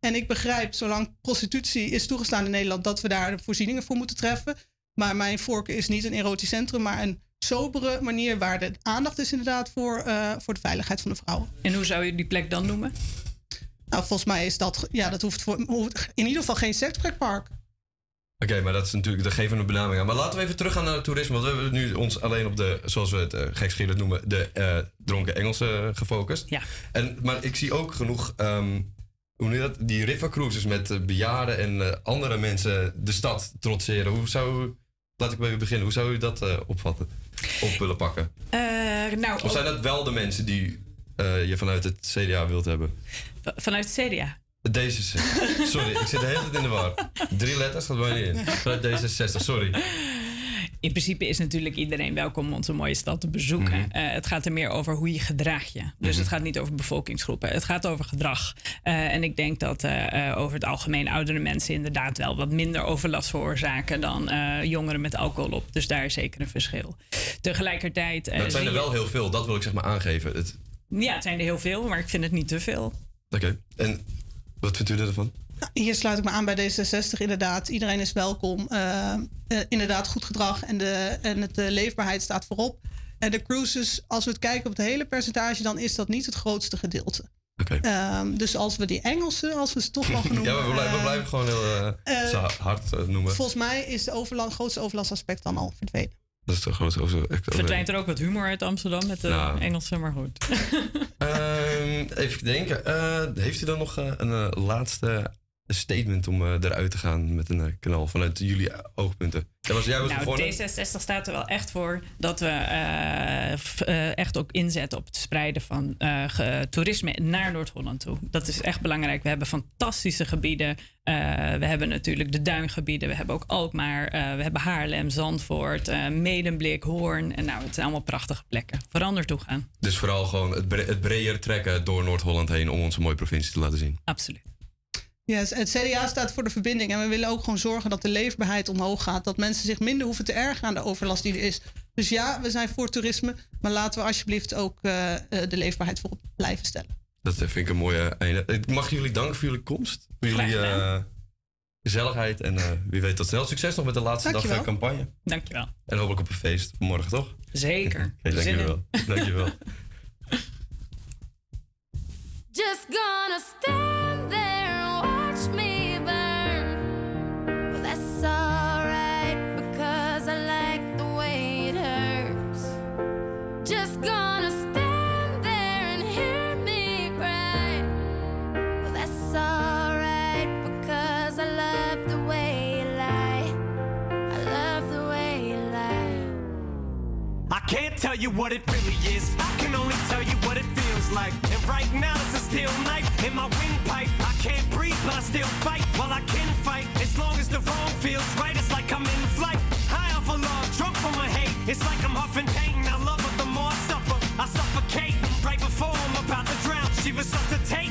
En ik begrijp, zolang prostitutie is toegestaan in Nederland, dat we daar voorzieningen voor moeten treffen. Maar mijn voorkeur is niet een erotisch centrum, maar een sobere manier waar de aandacht is inderdaad voor, eh, voor de veiligheid van de vrouwen.
En hoe zou je die plek dan noemen?
Nou, volgens mij is dat, ja, dat hoeft, voor, hoeft in ieder geval geen seksprekpark.
Oké, maar dat is natuurlijk de gevende benaming. aan. Maar laten we even teruggaan naar het toerisme. Want we hebben nu ons alleen op de, zoals we het uh, gekscherend noemen, de eh, dronken Engelsen gefocust.
Ja.
En, maar ik zie ook genoeg, ehm, hoe je dat? Die river cruises met eh, bejaarden en eh, andere mensen de stad trotseren. Hoe zou, laat ik even beginnen, hoe zou u dat eh, opvatten? Op willen pakken?
Eh, nou,
Of zijn dat wel de mensen die eh, je vanuit het CDA wilt hebben?
vanuit het CDA?
Deze, sorry, ik zit de hele tijd in de war. Drie letters gaat bijna niet in. Vanuit D66, sorry.
In principe is natuurlijk iedereen welkom om onze mooie stad te bezoeken.
Mhm.
Eh, het gaat er meer over hoe je gedraagt je. Dus
Mhm.
het gaat niet over bevolkingsgroepen. Het gaat over gedrag. Eh, en ik denk dat eh, over het algemeen oudere mensen inderdaad wel wat minder overlast veroorzaken dan jongeren met alcohol op. Dus daar is zeker een verschil. Tegelijkertijd.
Dat zijn er wel heel veel, dat wil ik zeg maar aangeven. Het-
Ja, het zijn er heel veel, maar ik vind het niet te veel.
Oké, en wat vindt u ervan?
Hier sluit ik me aan bij D66 inderdaad. Iedereen is welkom. Eh, eh, inderdaad, goed gedrag en de, en het, de leefbaarheid staat voorop. En de cruises, als we het kijken op het hele percentage, dan is dat niet het grootste gedeelte. Ehm, dus als we die Engelsen, als we ze toch mogen noemen.
Ja, we blijven, we
eh,
blijven gewoon heel eh,
eh,
hard eh, noemen.
Volgens mij is de grootste overlastaspect dan al verdwenen.
Dat is toch gewoon zo. zo- echt-
Verdwijnt er ook wat humor uit Amsterdam met de
Nou.
Engelsen, maar goed.
Ehm, even denken. Eh, heeft u dan nog eh, een eh, laatste statement om eh, eruit te gaan met een eh, knal vanuit jullie oogpunten? Jij was, jij was
nou,
begonnen.
D66 staat er wel echt voor dat we eh, f- echt ook inzetten op het spreiden van ge- toerisme naar Noord-Holland toe. Dat is echt belangrijk. We hebben fantastische gebieden. We hebben natuurlijk de duingebieden. We hebben ook Alkmaar. we hebben Haarlem, Zandvoort, Medemblik, Hoorn. En nou, het zijn allemaal prachtige plekken. Vooral naartoe gaan.
Dus vooral gewoon het, bre- het breder trekken door Noord-Holland heen om onze mooie provincie te laten zien.
Absoluut.
Yes, het CDA staat voor de verbinding. En we willen ook gewoon zorgen dat de leefbaarheid omhoog gaat. Dat mensen zich minder hoeven te ergeren aan de overlast die er is. Dus ja, we zijn voor toerisme. Maar laten we alsjeblieft ook eh, eh, de leefbaarheid voorop blijven stellen.
Dat vind ik een mooie einde. Ik mag jullie danken voor jullie komst. Voor jullie eh, gezelligheid. En eh, wie weet tot snel. Succes nog met de laatste dag
Dankjewel.
eh, campagne.
Dankjewel.
En hopelijk op een feest morgen, toch?
Zeker. In.
dankjewel. Dankjewel.
Just gonna stand there can't
tell you what it really is. I can only tell you what it feels like. And right now it's a steel knife in my windpipe. I can't breathe, but I still fight. While I can fight, as long as the wrong feels right, it's like I'm in flight. High off a of love, drunk from my hate. It's like I'm huffing pain. I love her the more I suffer. I suffocate right before I'm about to drown. She resuscitates.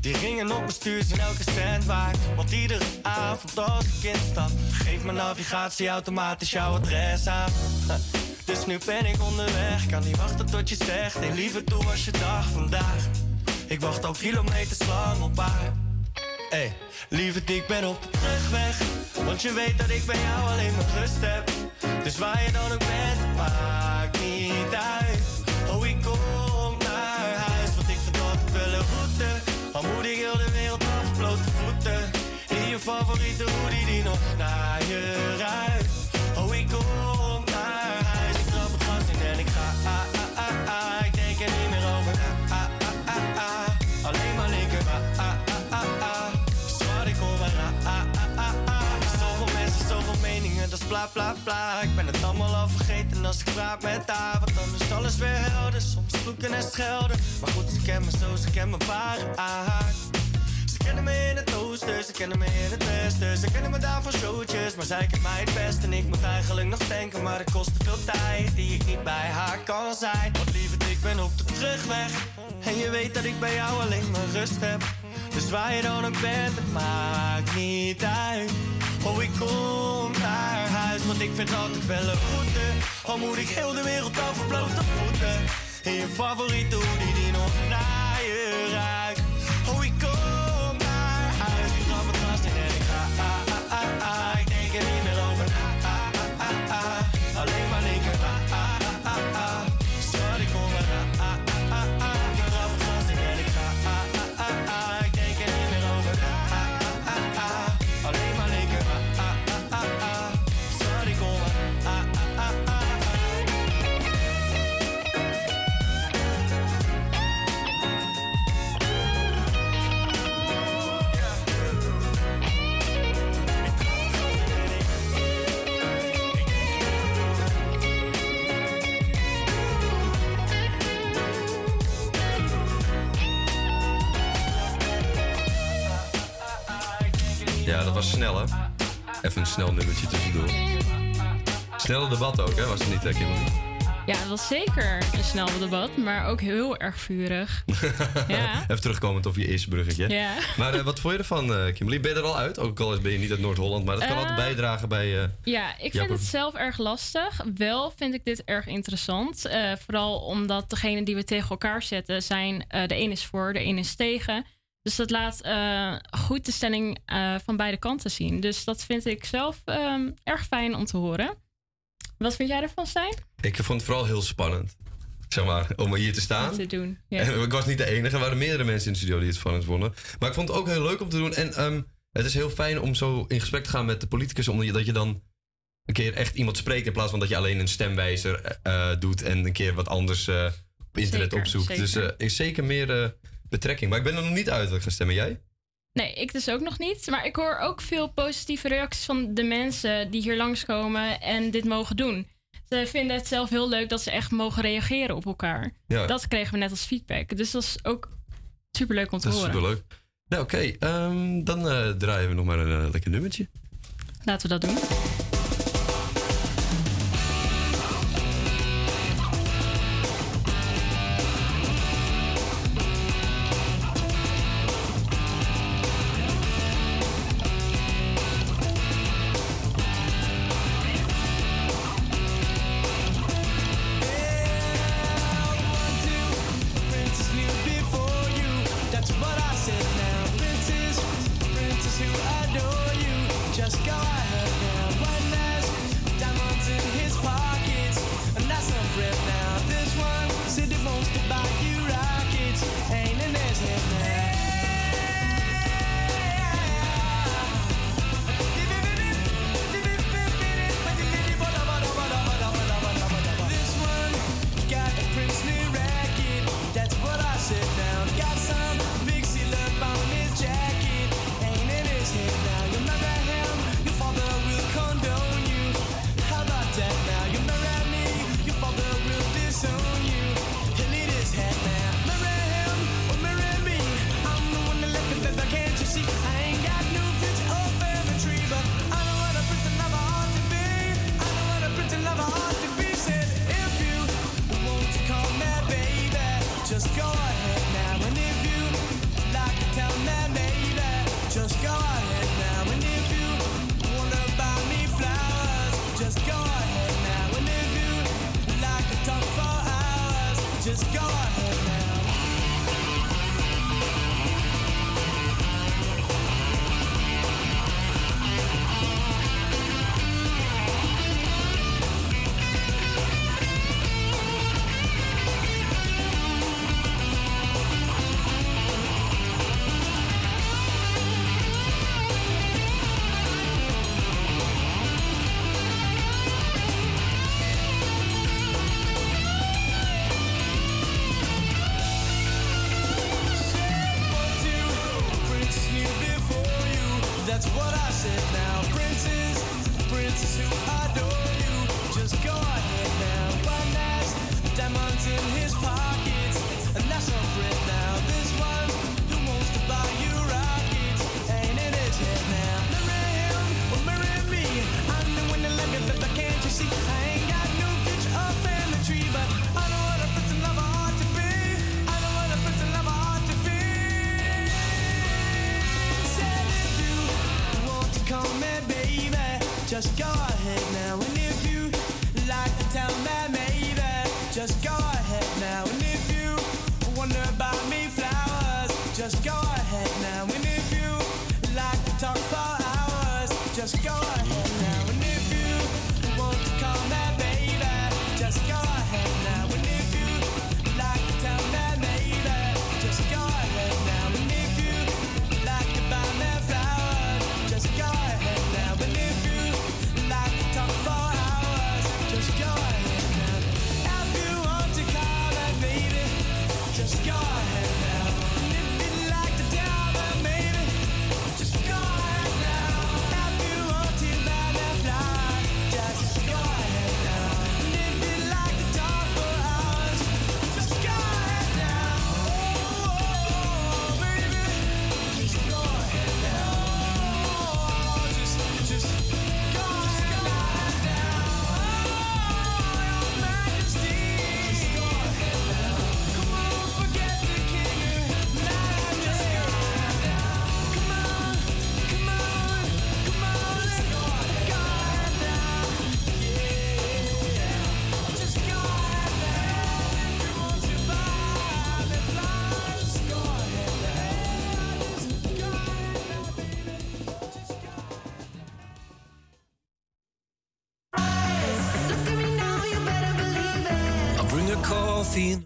Die ringen op mijn stuur zijn elke cent waard. Want iedere avond als ik instap, geef mijn navigatie automatisch jouw adres aan. Dus nu ben ik onderweg, kan niet wachten tot je zegt. En nee, liever toe als je dag vandaag. Ik wacht al kilometers lang op haar. Hey, lieverd, ik ben op de terugweg. Want je weet dat ik bij jou alleen mijn rust heb. Dus waar je dan ook bent, maar Ik ben het allemaal al vergeten als ik praat met haar. Want dan is alles weer helder. Soms vloeken en schelden. Maar goed, ze kennen me zo, ze kennen me ware aard. Ze kennen me in het oosten, ze kennen me in het westen. Ze kennen me daar van showtjes, maar zij kent mij het best. En ik moet eigenlijk nog denken, maar het kost te veel tijd die ik niet bij haar kan zijn. Want lieverd, ik ben op de terugweg. En je weet dat ik bij jou alleen maar rust heb. Dus waar je dan ook bent, het maakt niet uit. Oh, ik kom huis, want ik vind altijd wel een route. Al moet ik heel de wereld over blote voeten. In je favoriete hoodie die nog naar
was snel, hè? Even een snel nummertje tussendoor. Snelle debat ook, hè? Was het niet, hè, Kimberly?
Ja, het was zeker een snel debat, maar ook heel erg vurig. Ja.
Even terugkomend op je eerste bruggetje.
Ja.
Maar eh, wat vond je ervan, eh, Kimberly? Ben je er al uit? Ook al ben je niet uit Noord-Holland, maar dat kan
Eh,
altijd bijdragen bij... eh,
Ja, ik vind het zelf erg lastig. Wel vind ik dit erg interessant. Eh, vooral omdat degene die we tegen elkaar zetten zijn... eh, de een is voor, de een is tegen. Dus dat laat eh, goed de stelling eh, van beide kanten zien. Dus dat vind ik zelf ehm, erg fijn om te horen. Wat vind jij ervan, Stijn?
Ik vond het vooral heel spannend. Zeg maar, om hier te staan.
Te doen.
En ik was niet de enige. Er waren meerdere mensen in de studio die het spannend vonden. Maar ik vond het ook heel leuk om te doen. En ehm, het is heel fijn om zo in gesprek te gaan met de politicus. Omdat je, dan een keer echt iemand spreekt. In plaats van dat je alleen een stemwijzer eh, doet. En een keer wat anders op internet
Zeker,
opzoekt.
zeker.
Dus is zeker meer betrekking. Maar ik ben er nog niet uit dat ik ga stemmen. Jij?
Nee, ik dus ook nog niet. Maar ik hoor ook veel positieve reacties van de mensen die hier langskomen en dit mogen doen. Ze vinden het zelf heel leuk dat ze echt mogen reageren op elkaar.
Ja.
Dat kregen we net als feedback. Dus dat is ook superleuk om te
Dat is
horen.
superleuk. Nou, oké. ehm, dan eh, draaien we nog maar een eh, lekker nummertje.
Laten we dat doen.
Bring a coffee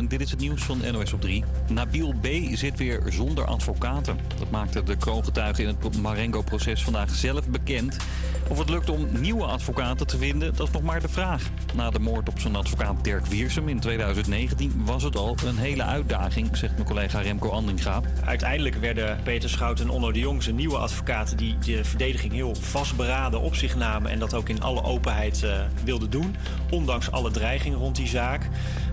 en
dit is het nieuws van NOS op 3. Nabil B. zit weer zonder advocaten. Dat maakte de kroongetuige in het Marengo-proces vandaag zelf bekend. Of het lukt om nieuwe advocaten te vinden, dat is nog maar de vraag. Na de moord op zijn advocaat Dirk Wiersum in 2019 was het al een hele uitdaging, zegt mijn collega Remco Andringa.
Uiteindelijk werden Peter Schout en Onno de Jong zijn nieuwe advocaten... die de verdediging heel vastberaden op zich namen... en dat ook in alle openheid eh, wilden doen. Ondanks alle dreiging rond die zaak.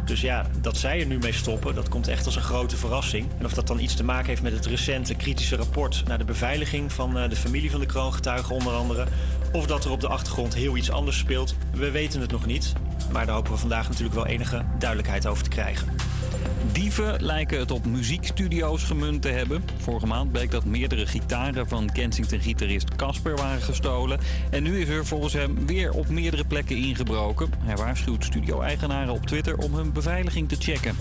Dus ja, dat zij er nu mee stoppen, dat komt echt als een grote verrassing. En of dat dan iets te maken heeft met het recente kritische rapport... naar de beveiliging van eh, de familie van de kroongetuigen onder andere... of dat er op de achtergrond heel iets anders speelt, we weten het nog niet. Maar daar hopen we vandaag natuurlijk wel enige duidelijkheid over te krijgen.
Dieven lijken het op muziekstudio's gemunt te hebben. Vorige maand bleek dat meerdere gitaren van Kensington-gitarist Casper waren gestolen. En nu is er volgens hem weer op meerdere plekken ingebroken. Hij waarschuwt studio-eigenaren op Twitter om hun beveiliging te checken.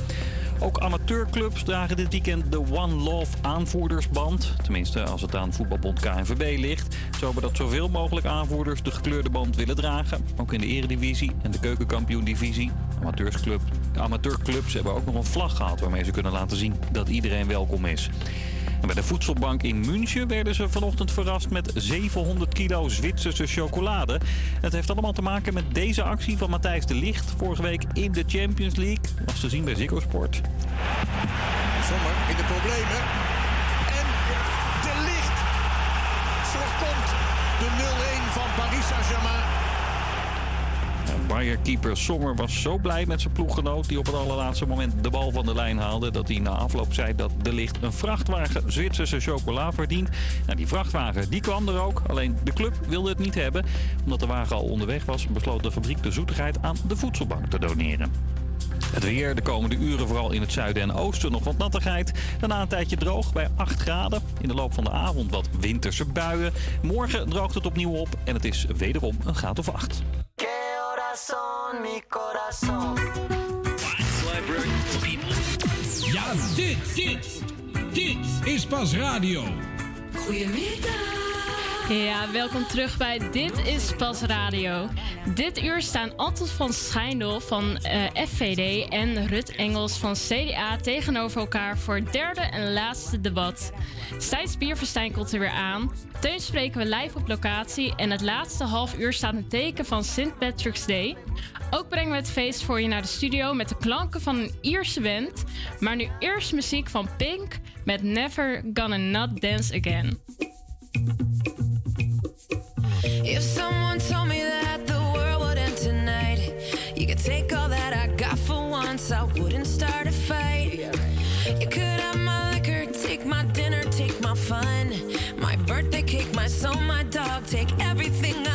Ook amateurclubs dragen dit weekend de One Love aanvoerdersband. Tenminste, als het aan voetbalbond KNVB ligt. Zo dat zoveel mogelijk aanvoerders de gekleurde band willen dragen. Ook in de eredivisie en de keukenkampioen-divisie. Amateursclub, amateurclubs hebben ook nog een vlag gehad... waarmee ze kunnen laten zien dat iedereen welkom is. Bij de voedselbank in München werden ze vanochtend verrast met 700 kilo Zwitserse chocolade. Het heeft allemaal te maken met deze actie van Matthijs de Licht vorige week in de Champions League. Was te zien bij Ziggo Sport.
Sommer in de problemen. En de licht voorkomt de 0-1 van Paris Saint-Germain.
Bayer-keeper Sommer was zo blij met zijn ploeggenoot... die op het allerlaatste moment de bal van de lijn haalde... dat hij na afloop zei dat de licht een vrachtwagen Zwitserse chocola verdient. Nou, die vrachtwagen die kwam er ook, alleen de club wilde het niet hebben. Omdat de wagen al onderweg was, besloot de fabriek de zoetigheid aan de voedselbank te doneren. Het weer de komende uren vooral in het zuiden en oosten nog wat nattigheid. Daarna een tijdje droog bij 8 graden. In de loop van de avond wat winterse buien. Morgen droogt het opnieuw op en het is wederom een graad of 8.
Corazón, mi corazón.
Ja, dit, dit, dit is pas radio.
Goedemiddag. Ja, welkom terug bij Dit is Pas Radio. Dit uur staan Anton van Schijndel van eh, FVD en Rut Engels van CDA tegenover elkaar voor het derde en laatste debat. Stijns Bierverstijn komt er weer aan. Teun spreken we live op locatie en het laatste half uur staat een teken van St. Patrick's Day. Ook brengen we het feest voor je naar de studio met de klanken van een Ierse band. Maar nu eerst muziek van Pink met Never Gonna Not Dance Again.
My soul, my dog, take everything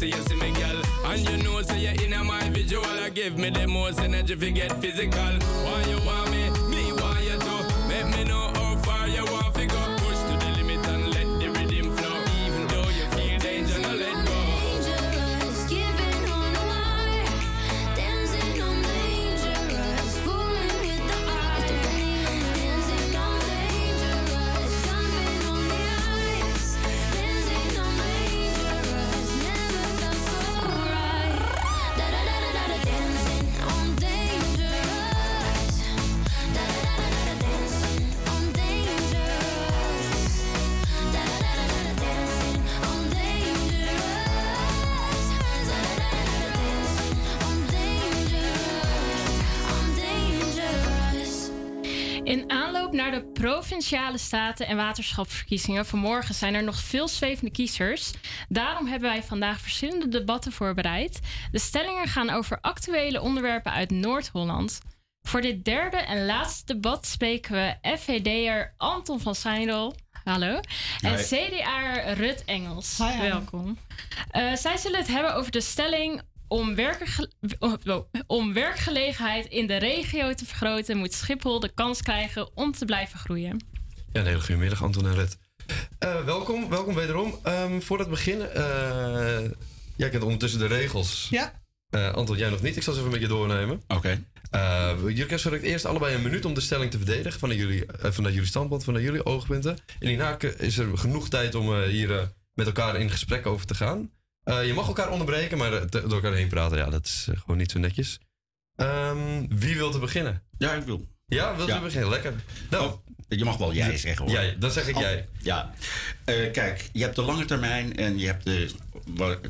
See you see me girl. And you know say you in my visual. I give me the most energy if you get physical. Why you want me, me want you to Make me know
naar de provinciale staten- en waterschapsverkiezingen vanmorgen zijn er nog veel zwevende kiezers. Daarom hebben wij vandaag verschillende debatten voorbereid. De stellingen gaan over actuele onderwerpen uit Noord-Holland. Voor dit derde en laatste debat spreken we FVD'er Anton van Seindel. Hallo. En
Hi.
CDA Rut Engels. Welkom. Eh, zij zullen het hebben over de stelling om, werkge- oh, om werkgelegenheid in de regio te vergroten, moet Schiphol de kans krijgen om te blijven groeien.
Ja, een hele goede middag, Anton en Red. Eh, welkom, welkom wederom. Ehm, voordat we beginnen, eh, jij kent ondertussen de regels.
Ja.
Eh, Anton, jij nog niet. Ik zal ze even met je doornemen.
Oké.
Eh, jullie krijgen eerst allebei een minuut om de stelling te verdedigen vanuit jullie, eh, vanuit jullie standpunt, vanuit jullie oogpunten. En hierna is er genoeg tijd om eh, hier met elkaar in gesprek over te gaan. Eh, je mag elkaar onderbreken, maar eh, te- door elkaar heen praten, ja, dat is eh, gewoon niet zo netjes. Ehm, wie wil te beginnen?
Ja, ik wil.
Ja, wil
Ja.
te beginnen? Lekker. Nou,
Je mag wel jij zeggen hoor.
Jij, dan zeg ik
Oh,
jij.
Ja. Kijk, je hebt de lange termijn en je hebt de,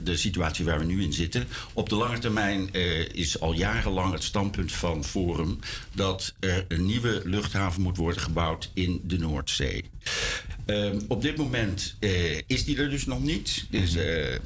de situatie waar we nu in zitten. Op de lange termijn eh, is al jarenlang het standpunt van Forum dat er een nieuwe luchthaven moet worden gebouwd in de Noordzee. Ehm, op dit moment eh, is die er dus nog niet. Dus, eh,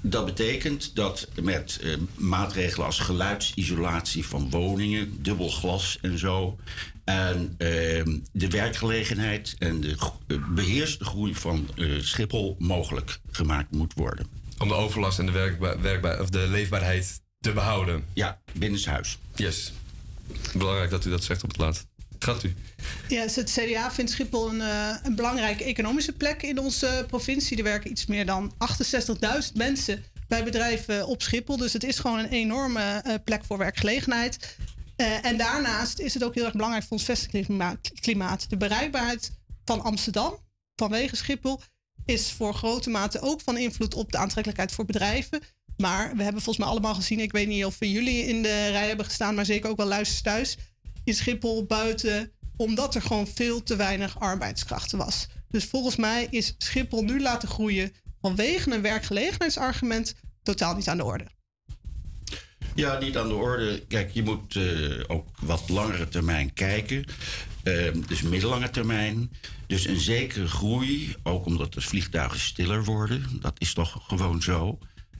dat betekent dat met maatregelen als geluidsisolatie van woningen, dubbel glas en zo. En ehm, de werkgelegenheid en de eh, beheerste groei van Schiphol mogelijk gemaakt moet worden.
Om de overlast en de, werkbaar, of de leefbaarheid te behouden.
Ja, binnenshuis.
Yes. Belangrijk dat u dat zegt op het laatst. Gaat u?
Ja, dus het CDA vindt Schiphol een, eh, een belangrijke economische plek in onze provincie. Er werken iets meer dan 68.000 mensen bij bedrijven op Schiphol. Dus het is gewoon een enorme eh, plek voor werkgelegenheid. Eh, en daarnaast is het ook heel erg belangrijk voor ons vestigingsklimaat. klimaat. De bereikbaarheid van Amsterdam vanwege Schiphol is voor grote mate ook van invloed op de aantrekkelijkheid voor bedrijven. Maar we hebben volgens mij allemaal gezien, ik weet niet of jullie in de rij hebben gestaan, maar zeker ook wel luisters thuis, in Schiphol buiten, omdat er gewoon veel te weinig arbeidskrachten was. Dus volgens mij is Schiphol nu laten groeien vanwege een werkgelegenheidsargument totaal niet aan de orde.
Ja, niet aan de orde. Kijk, je moet eh, ook wat langere termijn kijken. Ehm, dus middellange termijn. Dus een zekere groei, ook omdat de vliegtuigen stiller worden. Dat is toch gewoon zo.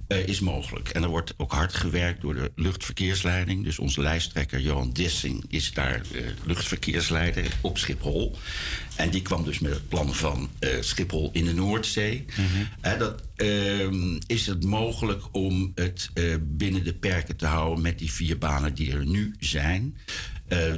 Eh, is mogelijk. En er wordt ook hard gewerkt door de luchtverkeersleiding. Dus onze lijsttrekker Johan Dissing is daar eh, luchtverkeersleider op Schiphol. En die kwam dus met het plan van eh, Schiphol in de Noordzee. Eh, dat, ehm, is het mogelijk om het binnen de perken te houden met die vier banen die er nu zijn.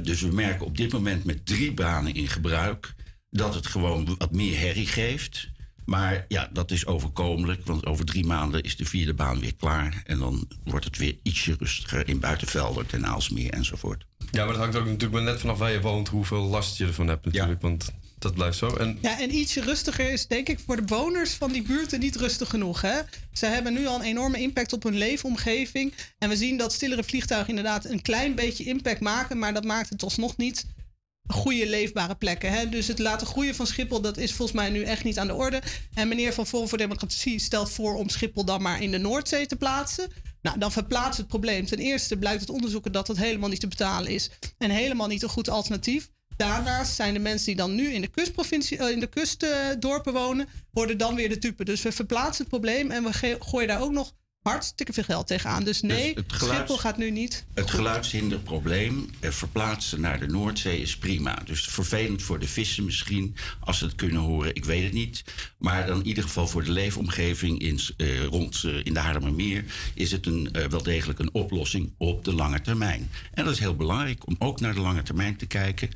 Dus we merken op dit moment met drie banen in gebruik dat het gewoon wat meer herrie geeft. Maar ja, dat is overkomelijk, want over drie maanden is de vierde baan weer klaar. En dan wordt het weer ietsje rustiger in Buitenvelden, ten Aalsmeer enzovoort.
Ja, maar dat hangt ook natuurlijk maar net vanaf waar je woont, hoeveel last je ervan hebt natuurlijk. Want dat blijft zo. En
Ja, en ietsje rustiger is denk ik voor de bewoners van die buurten niet rustig genoeg. Hè? Ze hebben nu al een enorme impact op hun leefomgeving. En we zien dat stillere vliegtuigen inderdaad een klein beetje impact maken. Maar dat maakt het alsnog niet goede leefbare plekken. Hè? Dus het laten groeien van Schiphol, dat is volgens mij nu echt niet aan de orde. En meneer van Forum voor Democratie stelt voor om Schiphol dan maar in de Noordzee te plaatsen. Nou, dan verplaatst het probleem. Ten eerste blijkt het onderzoeken dat dat helemaal niet te betalen is. En helemaal niet een goed alternatief. Daarnaast zijn de mensen die dan nu in de kustprovincie, eh, in de kustdorpen wonen, worden dan weer de type. Dus we verplaatsen het probleem en we gooien daar ook nog hartstikke veel geld tegenaan. Dus nee,
het geluids-
Schiphol gaat nu niet.
Het geluidshinderprobleem verplaatsen naar de Noordzee is prima. Dus vervelend voor de vissen misschien, als ze het kunnen horen, ik weet het niet. Maar dan in ieder geval voor de leefomgeving in, eh, rond eh, in de Haarlemmermeer is het een, eh, wel degelijk een oplossing op de lange termijn. En dat is heel belangrijk om ook naar de lange termijn te kijken.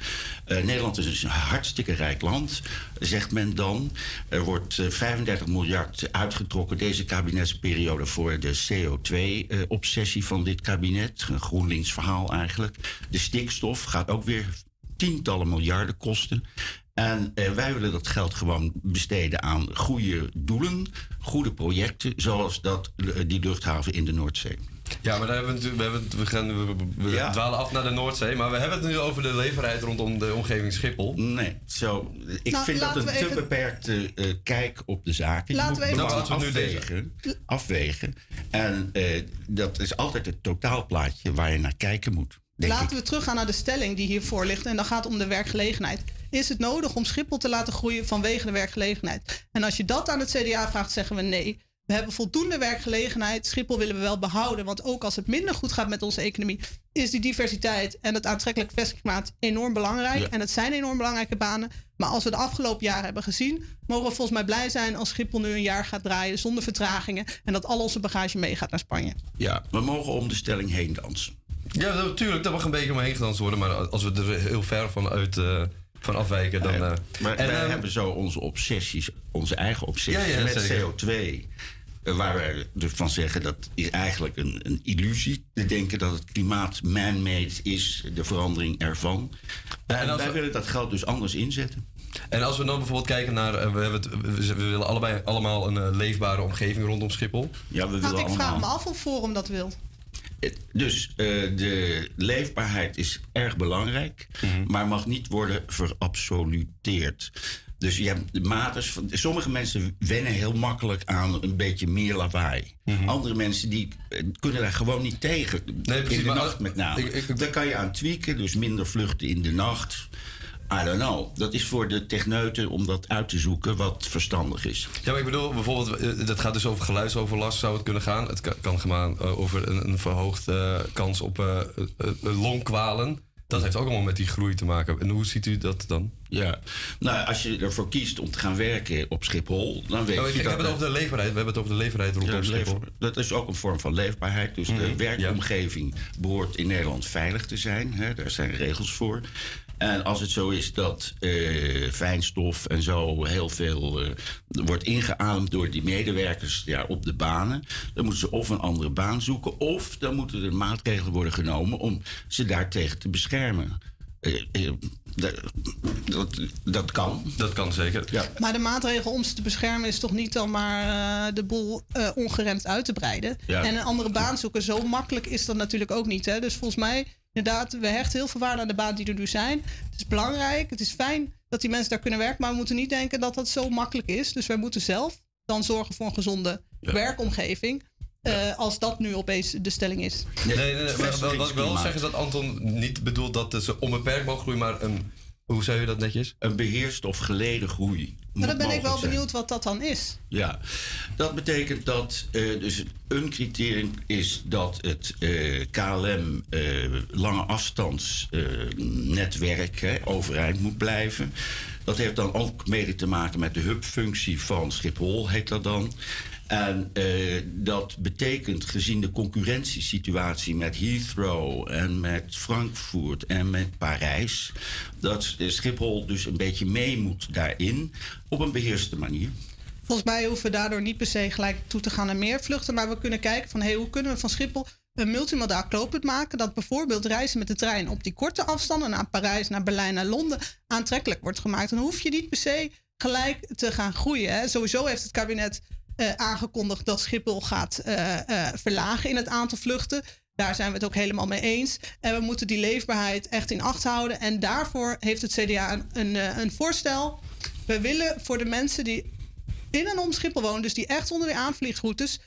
Nederland is een hartstikke rijk land, zegt men dan. Er wordt eh, 35 miljard uitgetrokken deze kabinetsperiode voor de CO2-obsessie van dit kabinet. Een GroenLinks verhaal eigenlijk. De stikstof gaat ook weer tientallen miljarden kosten. En eh, wij willen dat geld gewoon besteden aan goede doelen, goede projecten, zoals dat, eh, die luchthaven in de Noordzee.
Ja, maar daar hebben we, natuurlijk- we, hebben, we, gaan, we, we
Ja.
dwalen af naar de Noordzee. Maar we hebben het nu over de leefbaarheid rondom de omgeving Schiphol.
Nee, zo. Ik
Nou,
vind dat
laten
een te
even-
beperkte eh, kijk op de zaken. Je
Laten we even-
Nou, laten we nu
afwegen, afwegen. En eh, dat is altijd het totaalplaatje waar je naar kijken moet. Denk ik.
Laten we teruggaan naar de stelling die hiervoor ligt. En dan gaat het om de werkgelegenheid. Is het nodig om Schiphol te laten groeien vanwege de werkgelegenheid? En als je dat aan het CDA vraagt, zeggen we nee. We hebben voldoende werkgelegenheid. Schiphol willen we wel behouden. Want ook als het minder goed gaat met onze economie, is die diversiteit en het aantrekkelijk vestigingsklimaat enorm belangrijk.
Ja.
En het zijn enorm belangrijke banen. Maar als we de afgelopen jaren hebben gezien, mogen we volgens mij blij zijn als Schiphol nu een jaar gaat draaien zonder vertragingen. En dat al onze bagage meegaat naar Spanje.
Ja, we mogen om de stelling heen dansen.
Ja, natuurlijk. Dat mag een beetje omheen gedanst worden. Maar als we er heel ver van, uit, eh, van afwijken, dan... eh,
Maar
en,
wij
ehm,
hebben zo onze obsessies, onze eigen obsessies
Ja, ja,
met
zeker.
CO2. Eh, Waar wij ervan zeggen dat is eigenlijk een, een illusie. Te denken dat het klimaat man-made is, de verandering ervan.
en
En
als
wij
we-
willen dat geld dus anders inzetten.
En als we dan bijvoorbeeld kijken naar... eh, we, hebben het, we, we willen allebei allemaal een eh, leefbare omgeving rondom Schiphol.
Ja, we
Nou, ik vraag me af of Forum dat wil.
Dus eh, de leefbaarheid is erg belangrijk,
Mhm.
maar mag niet worden verabsoluteerd. Dus je hebt mates van, sommige mensen wennen heel makkelijk aan een beetje meer lawaai. Andere mensen die eh, kunnen daar gewoon niet tegen.
precies,
in de nacht met name. Daar kan je aan tweaken, dus minder vluchten in de nacht. I don't know. Dat is voor de techneuten om dat uit te zoeken wat verstandig is.
Ja, maar ik bedoel, bijvoorbeeld, eh, dat gaat dus over geluidsoverlast zou het kunnen gaan. Het kan, gaan eh, over een, een verhoogde kans op longkwalen. Dat heeft ook allemaal met die groei te maken. En hoe ziet u dat dan?
Ja, nou, als je ervoor kiest om te gaan werken op Schiphol, dan weet
Oh,
je
ik
dat...
heb het over de leefbaarheid. We hebben het over de leefbaarheid rondom
Ja,
Schiphol.
dat is ook een vorm van leefbaarheid. Dus
Mhm,
de werkomgeving behoort in Nederland veilig te zijn. Hè, daar zijn regels voor. En als het zo is dat eh, fijnstof en zo heel veel eh, wordt ingeademd door die medewerkers ja, op de banen, dan moeten ze of een andere baan zoeken, of dan moeten er maatregelen worden genomen om ze daartegen te beschermen. Eh, dat, dat, dat kan.
Dat kan zeker.
Ja.
Maar de maatregel om ze te beschermen is toch niet dan maar eh, de boel eh, ongeremd uit te breiden.
Ja.
En een andere baan zoeken, zo makkelijk is dat natuurlijk ook niet. Hè? Dus volgens mij, inderdaad, we hechten heel veel waarde aan de baan die er nu zijn. Het is belangrijk, het is fijn dat die mensen daar kunnen werken. Maar we moeten niet denken dat dat zo makkelijk is. Dus wij moeten zelf dan zorgen voor een gezonde werkomgeving. eh, als dat nu opeens de stelling is.
Nee, nee, nee. maar wel- wat ik wel zeg is dat Anton niet bedoelt dat ze onbeperkt mogen groeien, maar een... Hoe zei je dat netjes?
Een beheerst of geleden groei.
Maar dan ben ik wel
zijn.
benieuwd wat dat dan is.
Ja, dat betekent dat eh, dus een criterium is dat het eh, KLM eh, lange afstandsnetwerk hè, overeind moet blijven. Dat heeft dan ook mede te maken met de hubfunctie van Schiphol, heet dat dan. En eh, dat betekent gezien de concurrentiesituatie met Heathrow en met Frankfurt en met Parijs, dat Schiphol dus een beetje mee moet daarin op een beheerste manier.
Volgens mij hoeven we daardoor niet per se gelijk toe te gaan naar meer vluchten. Maar we kunnen kijken van hey, hoe kunnen we van Schiphol een multimodaal knooppunt maken. Dat bijvoorbeeld reizen met de trein op die korte afstanden naar Parijs, naar Berlijn, naar Londen aantrekkelijk wordt gemaakt. Dan hoef je niet per se gelijk te gaan groeien. Sowieso heeft het kabinet eh, aangekondigd dat Schiphol gaat eh, eh, verlagen in het aantal vluchten. Daar zijn we het ook helemaal mee eens. En we moeten die leefbaarheid echt in acht houden. En daarvoor heeft het CDA een, een, een voorstel. We willen voor de mensen die in en om Schiphol wonen, dus die echt onder de aanvliegroutes,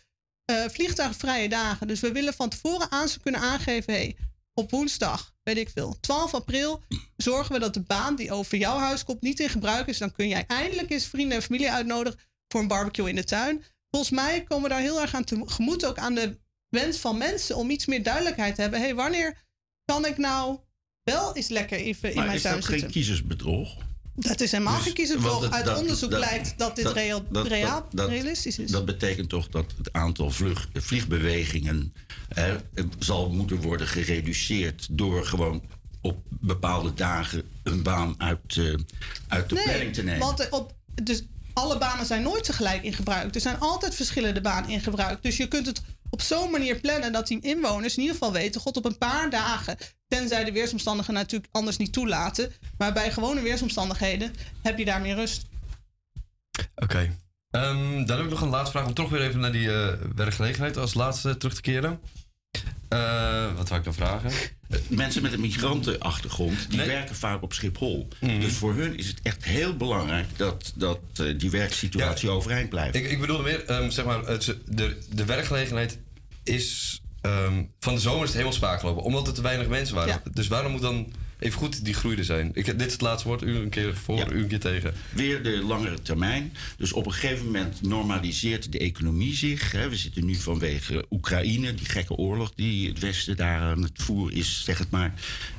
vliegtuigvrije dagen. Dus we willen van tevoren aan ze kunnen aangeven: hey, op woensdag, weet ik veel, 12 april, zorgen we dat de baan die over jouw huis komt niet in gebruik is. Dan kun jij eindelijk eens vrienden en familie uitnodigen voor een barbecue in de tuin. Volgens mij komen we daar heel erg aan tegemoet, ook aan de wens van mensen om iets meer duidelijkheid te hebben. hey, wanneer kan ik nou wel eens lekker even in
Maar
mijn
is
tuin
dat
zitten?
geen kiezersbedrog?
Dat is helemaal
Dus-
geen kiezersbedrog. Uit
dat-
onderzoek
dat-
blijkt dat dit real, realistisch is.
Dat betekent toch dat het aantal vlug, vliegbewegingen eh, zal moeten worden gereduceerd door gewoon op bepaalde dagen een baan uit, eh, uit de planning te nemen.
Want op, dus alle banen zijn nooit tegelijk in gebruik. Er zijn altijd verschillende banen in gebruik. Dus je kunt het op zo'n manier plannen dat die inwoners in ieder geval weten: God, op een paar dagen, tenzij de weersomstandigheden natuurlijk anders niet toelaten. Maar bij gewone weersomstandigheden heb je daar meer rust.
Oké. Ehm, dan heb ik nog een laatste vraag om toch weer even naar die eh, werkgelegenheid als laatste terug te keren. Eh, wat wou ik dan vragen?
Mensen met een migrantenachtergrond, die
Nee.
werken vaak op Schiphol.
Mhm.
Dus voor hun is het echt heel belangrijk dat, dat eh, die werksituatie overeind blijft.
Ik, ik bedoelde meer, ehm, zeg maar, het, de, de werkgelegenheid is... ehm, van de zomer is het helemaal spaak gelopen, omdat er te weinig mensen waren.
Ja.
Dus waarom moet dan even goed die groei er zijn? Ik, dit is het laatste woord, u een keer voor, u een keer tegen.
Weer de langere termijn. Dus op een gegeven moment normaliseert de economie zich. Hè. We zitten nu vanwege Oekraïne, die gekke oorlog die het Westen daar aan het voeren is, zeg het maar,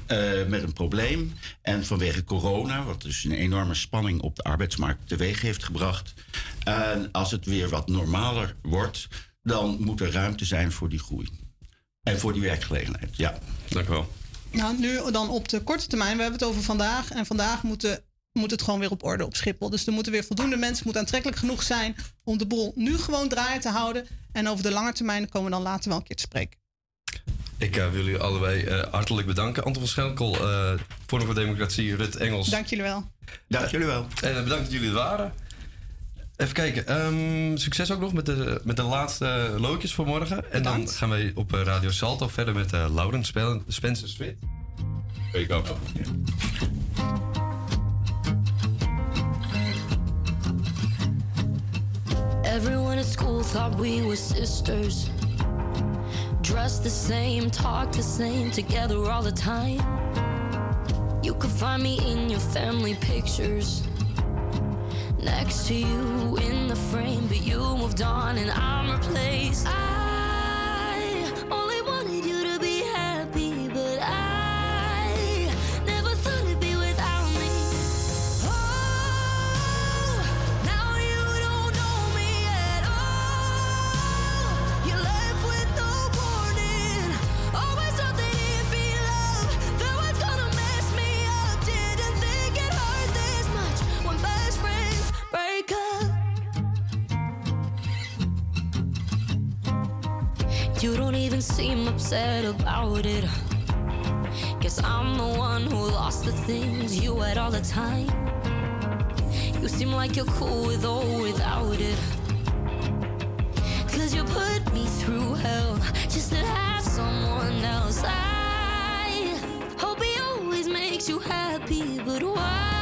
eh, met een probleem. En vanwege corona, wat dus een enorme spanning op de arbeidsmarkt teweeg heeft gebracht. En als het weer wat normaler wordt, dan moet er ruimte zijn voor die groei. En voor die werkgelegenheid, ja.
Dank u wel.
Nou, nu dan op de korte termijn. We hebben het over vandaag. En vandaag moeten, moet het gewoon weer op orde op Schiphol. Dus er moeten weer voldoende mensen. Het moet aantrekkelijk genoeg zijn om de boel nu gewoon draaien te houden. En over de lange termijn komen we dan later wel een keer te spreken.
Ik eh, wil jullie allebei eh, hartelijk bedanken. Anton van Schenkel, eh Forum voor Democratie, Rut Engels.
Dank jullie wel.
Dank jullie wel.
En bedankt dat jullie er waren. Even kijken. ehm, succes ook nog met de, met de laatste loodjes voor morgen. En dan gaan wij op eh, Radio Salto verder met eh Lauren Spel- Spencer Swit. Wake up.
Everyone at school thought we were sisters. Dressed the same, talk the same, together all the time. You could find me in your family pictures. Next to you in the frame, but you moved on and I'm replaced. I said about it. Guess I'm the one who lost the things you had all the time. You seem like you're cool with or without it. Cause you put me through hell just to have someone else. I hope he always makes you happy, but why?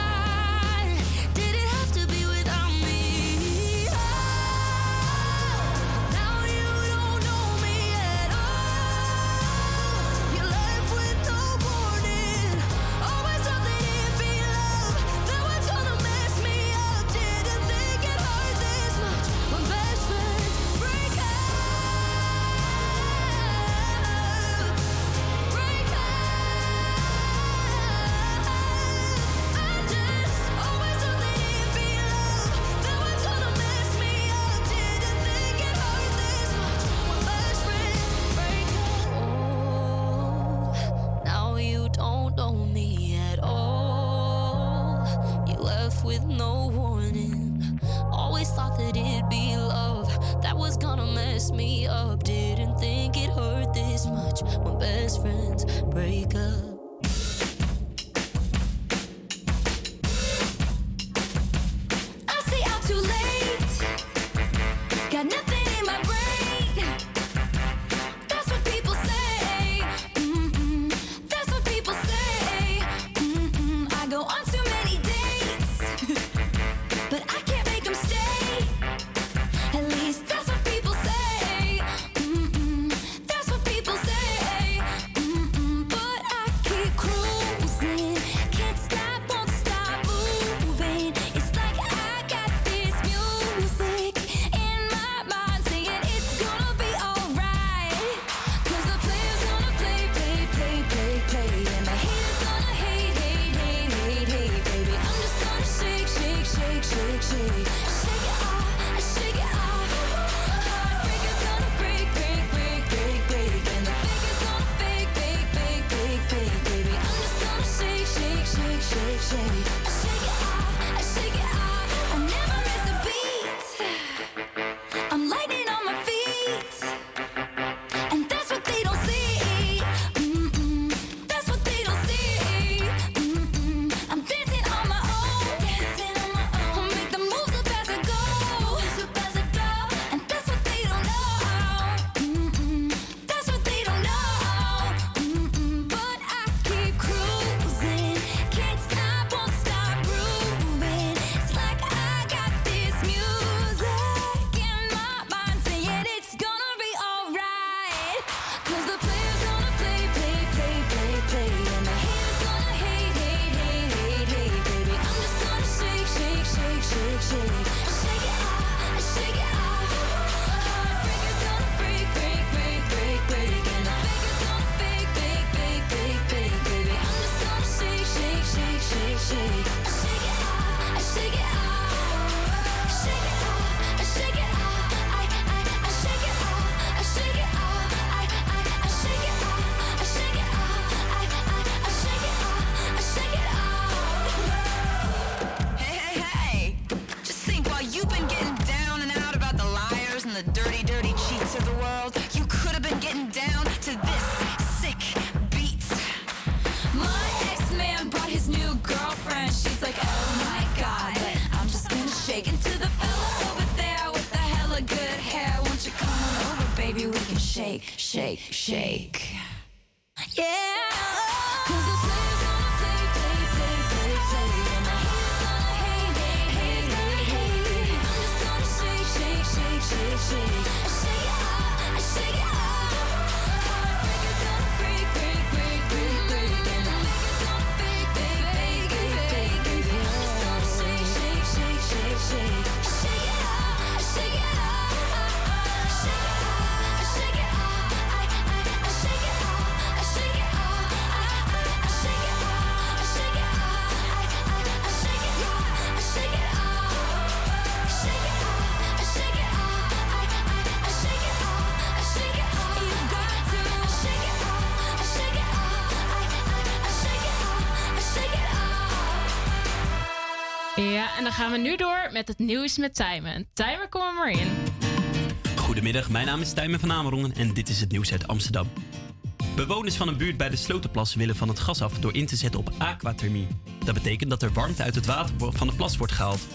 dan gaan we nu door met het nieuws met Tijmen. Tijmen, kom er maar in.
Goedemiddag, mijn naam is Tijmen van Amerongen en dit is het nieuws uit Amsterdam. Bewoners van een buurt bij de Slotenplas willen van het gas af door in te zetten op aquathermie. Dat betekent dat er warmte uit het water van de plas wordt gehaald.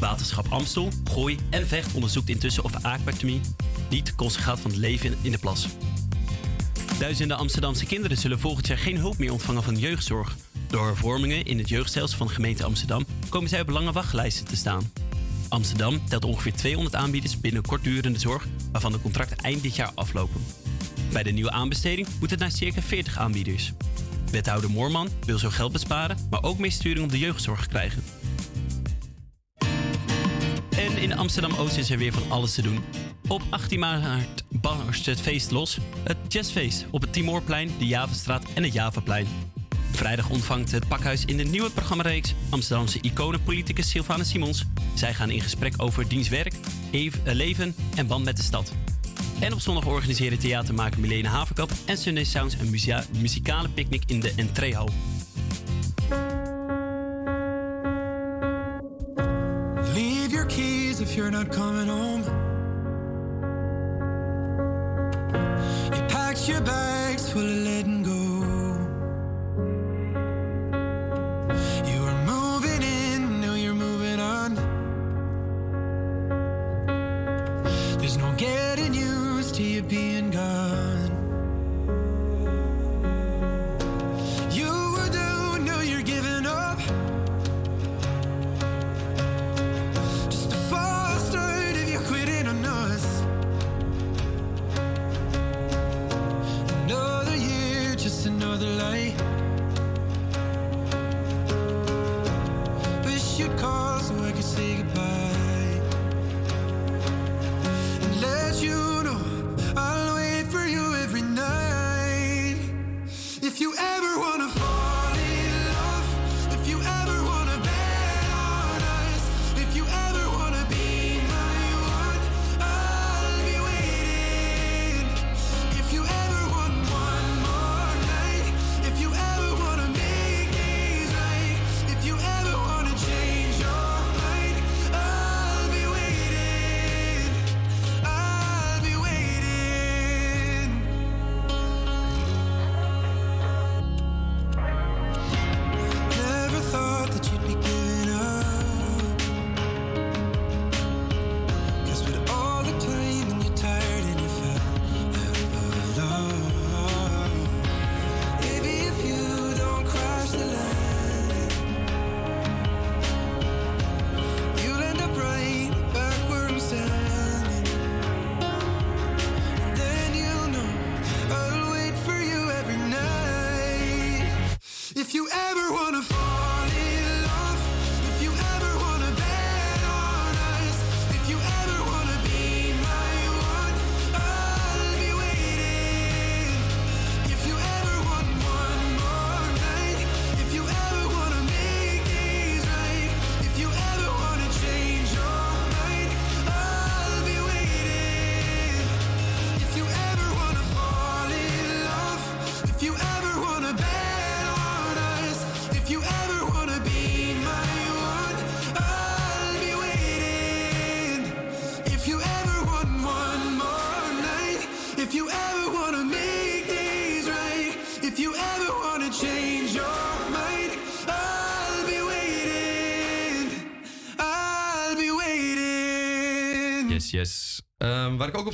Waterschap Amstel, Gooi en Vecht onderzoekt intussen of aquathermie niet kosten gaat van het leven in de plas. Duizenden Amsterdamse kinderen zullen volgend jaar geen hulp meer ontvangen van jeugdzorg. Door hervormingen in het jeugdstelsel van de gemeente Amsterdam komen zij op lange wachtlijsten te staan. Amsterdam telt ongeveer 200 aanbieders binnen kortdurende zorg, waarvan de contracten eind dit jaar aflopen. Bij de nieuwe aanbesteding moet het naar circa 40 aanbieders. Wethouder Moorman wil zo geld besparen, maar ook meer sturing op de jeugdzorg krijgen. En in Amsterdam-Oost is er weer van alles te doen. Op 18 maart barst het feest los. Het jazzfeest op het Timoorplein, de Javastraat en het Javaplein. Vrijdag ontvangt het pakhuis in de nieuwe programmareeks Amsterdamse iconenpoliticus Sylvana Simons. Zij gaan in gesprek over diens werk, ev- eh, leven en band met de stad. En op zondag organiseren theatermaker Milene Haverkap en Sunday Sounds een muzikale picknick in de entreehal.
Leave your keys if you're not coming.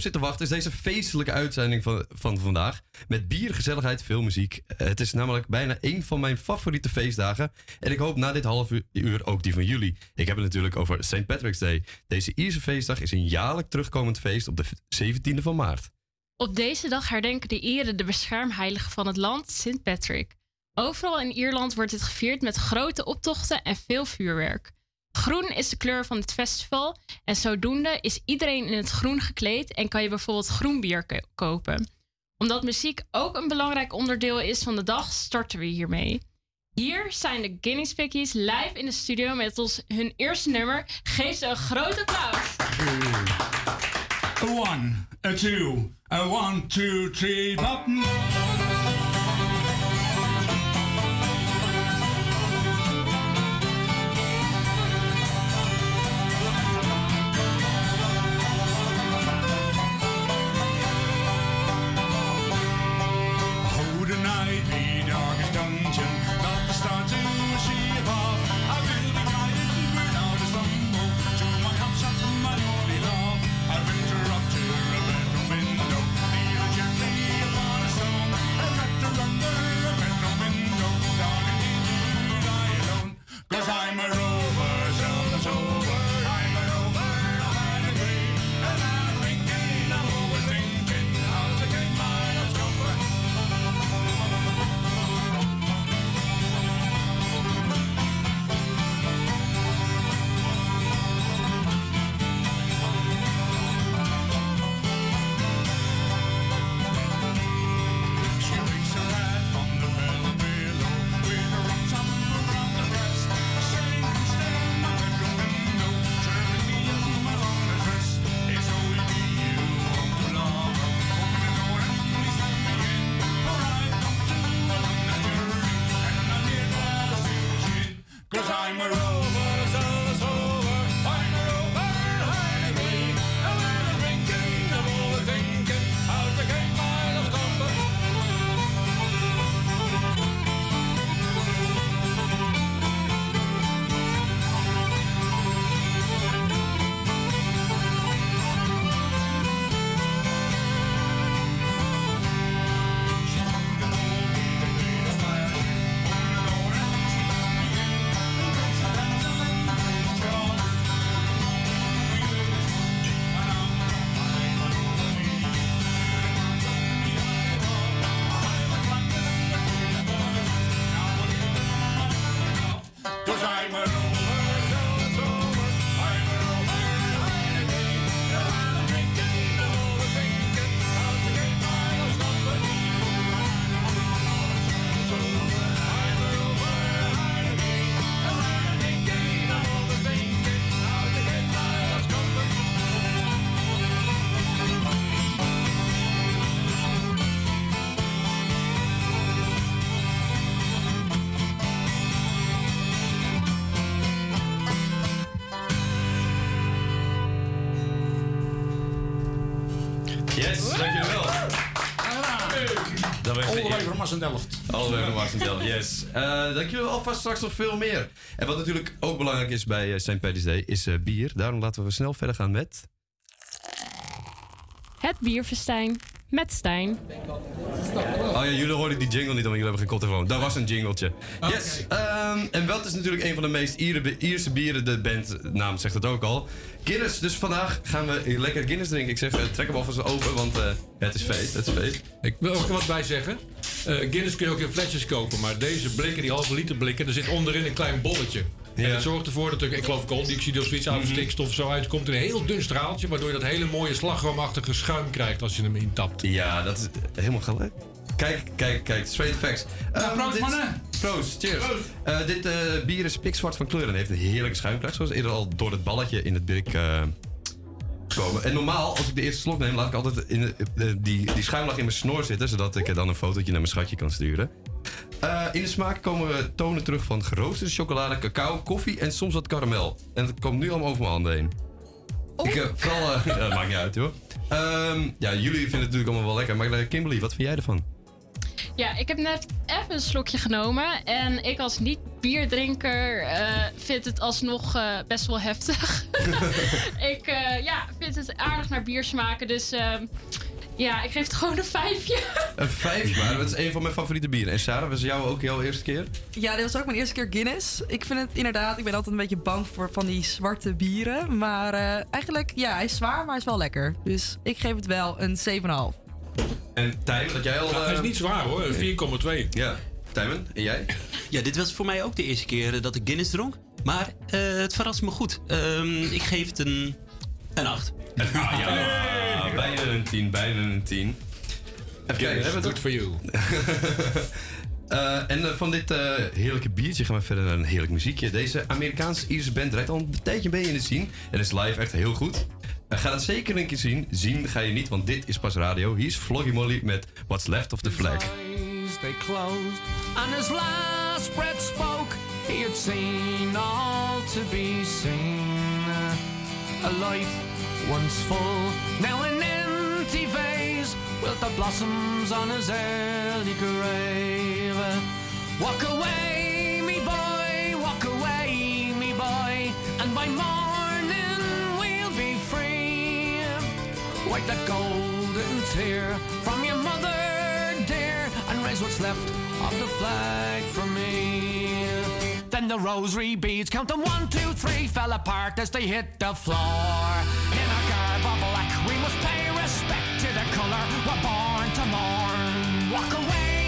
Zit te wachten is deze feestelijke uitzending van, van vandaag. Met bier, gezelligheid, veel muziek. Eh, Het is namelijk bijna een van mijn favoriete feestdagen. En ik hoop na dit half uur- uur ook die van jullie. Ik heb het natuurlijk over St. Patrick's Day. Deze Ierse feestdag is een jaarlijk terugkomend feest op de 17e van maart.
Op deze dag herdenken de Ieren de beschermheilige van het land, Sint Patrick. Overal in Ierland wordt dit gevierd met grote optochten en veel vuurwerk. Groen is de kleur van dit festival en zodoende is iedereen in het groen gekleed en kan je bijvoorbeeld groen bier ko- kopen. Omdat muziek ook een belangrijk onderdeel is van de dag, starten we hiermee. Hier zijn de Guinness Pickies live in de studio met ons hun eerste nummer. Geef ze een groot applaus.
One, two, one, two, three.
Eh dankjewel alvast straks nog veel meer. En wat natuurlijk ook belangrijk is bij eh, St. Patrick's Day is eh, bier. Daarom laten we snel verder gaan met...
Het bierfestijn met Stijn.
Oh ja, jullie hoorden die jingle niet, want jullie hebben geen koptelefoon. Dat was een jingletje. Yes. ehm, en Welt is natuurlijk een van de meest Ierse bieren. De bandnaam zegt het ook al. Guinness. Dus vandaag gaan we lekker Guinness drinken. Ik zeg, eh, trek hem alvast open, want eh, het is feest. Het is feest.
Ik wil ook er wat bij zeggen. Eh, Guinness kun je ook in flesjes kopen, maar deze blikken, die halve liter blikken, er zit onderin een klein bolletje. En het zorgt ervoor dat er, ik geloof, kooldioxide of zoiets uit stikstof of zo uitkomt in een heel dun straaltje, waardoor je dat hele mooie slagroomachtige schuim krijgt als je hem intapt.
Ja, dat is helemaal gelijk. Kijk, kijk, kijk. Straight facts.
Nou,
Ehm,
proost,
dit-
mannen.
Proost, cheers. Eh, dit eh, bier is pikzwart van kleur en heeft een heerlijke schuimkracht. Zoals eerder al door het balletje in het blik eh, komen. En normaal, als ik de eerste slok neem, laat ik altijd in de- die, die schuimlaag in mijn snor zitten. Zodat ik er dan een fotootje naar mijn schatje kan sturen. Eh, in de smaak komen we tonen terug van geroosterde chocolade, cacao, koffie en soms wat karamel. En het komt nu allemaal over mijn handen heen. Ik, eh, vooral, eh, ja, dat maakt niet uit hoor. Ehm, ja, jullie vinden het natuurlijk allemaal wel lekker. Maar Kimberly, wat vind jij ervan?
Ja, ik heb net even een slokje genomen. En ik als niet-bierdrinker eh, vind het alsnog eh, best wel heftig. ik eh, ja, vind het aardig naar bier smaken. Dus ehm, ja, ik geef het gewoon een vijfje.
Een vijf, maar dat is een van mijn favoriete bieren. En Sarah, was jou ook jouw eerste keer?
Ja, dit was ook mijn eerste keer Guinness. Ik vind het inderdaad, ik ben altijd een beetje bang voor van die zwarte bieren. Maar eh, eigenlijk, ja, hij is zwaar, maar hij is wel lekker. Dus ik geef het wel een 7,5.
En Tijmen, dat jij al...
hij is niet zwaar hoor, 4,2.
Ja. Tijmen, en jij?
Ja, dit was voor mij ook de eerste keer eh, dat ik Guinness dronk. Maar eh, het verrast me goed. Ehm, ik geef het een, een 8.
Ah, ja, bijna een 10, bijna een 10. Even kijken, hebben we het
good for you.
Eh, en eh, van dit eh, heerlijke biertje gaan we verder naar een heerlijk muziekje. Deze Amerikaans-Ierse band rijdt al een tijdje mee in de scene. En is live echt heel goed. Ga dat zeker een keer zien. Zien ga je niet, want dit is pas radio. Hier is Floggy Molly met What's Left of the Flag.
eyes they closed, and his last breath spoke. He had seen all to be seen. A life once full, now an empty vase. Wilt the blossoms on his early grave. Walk away, me boy, walk away, me boy, and by morning we'll be free. Wipe that golden tear from your mother, dear, and raise what's left of the flag for me. Then the rosary beads, count them one, two, three, fell apart as they hit the floor. In a garb of black, we must pay respect to the colour we're born to mourn. Walk away,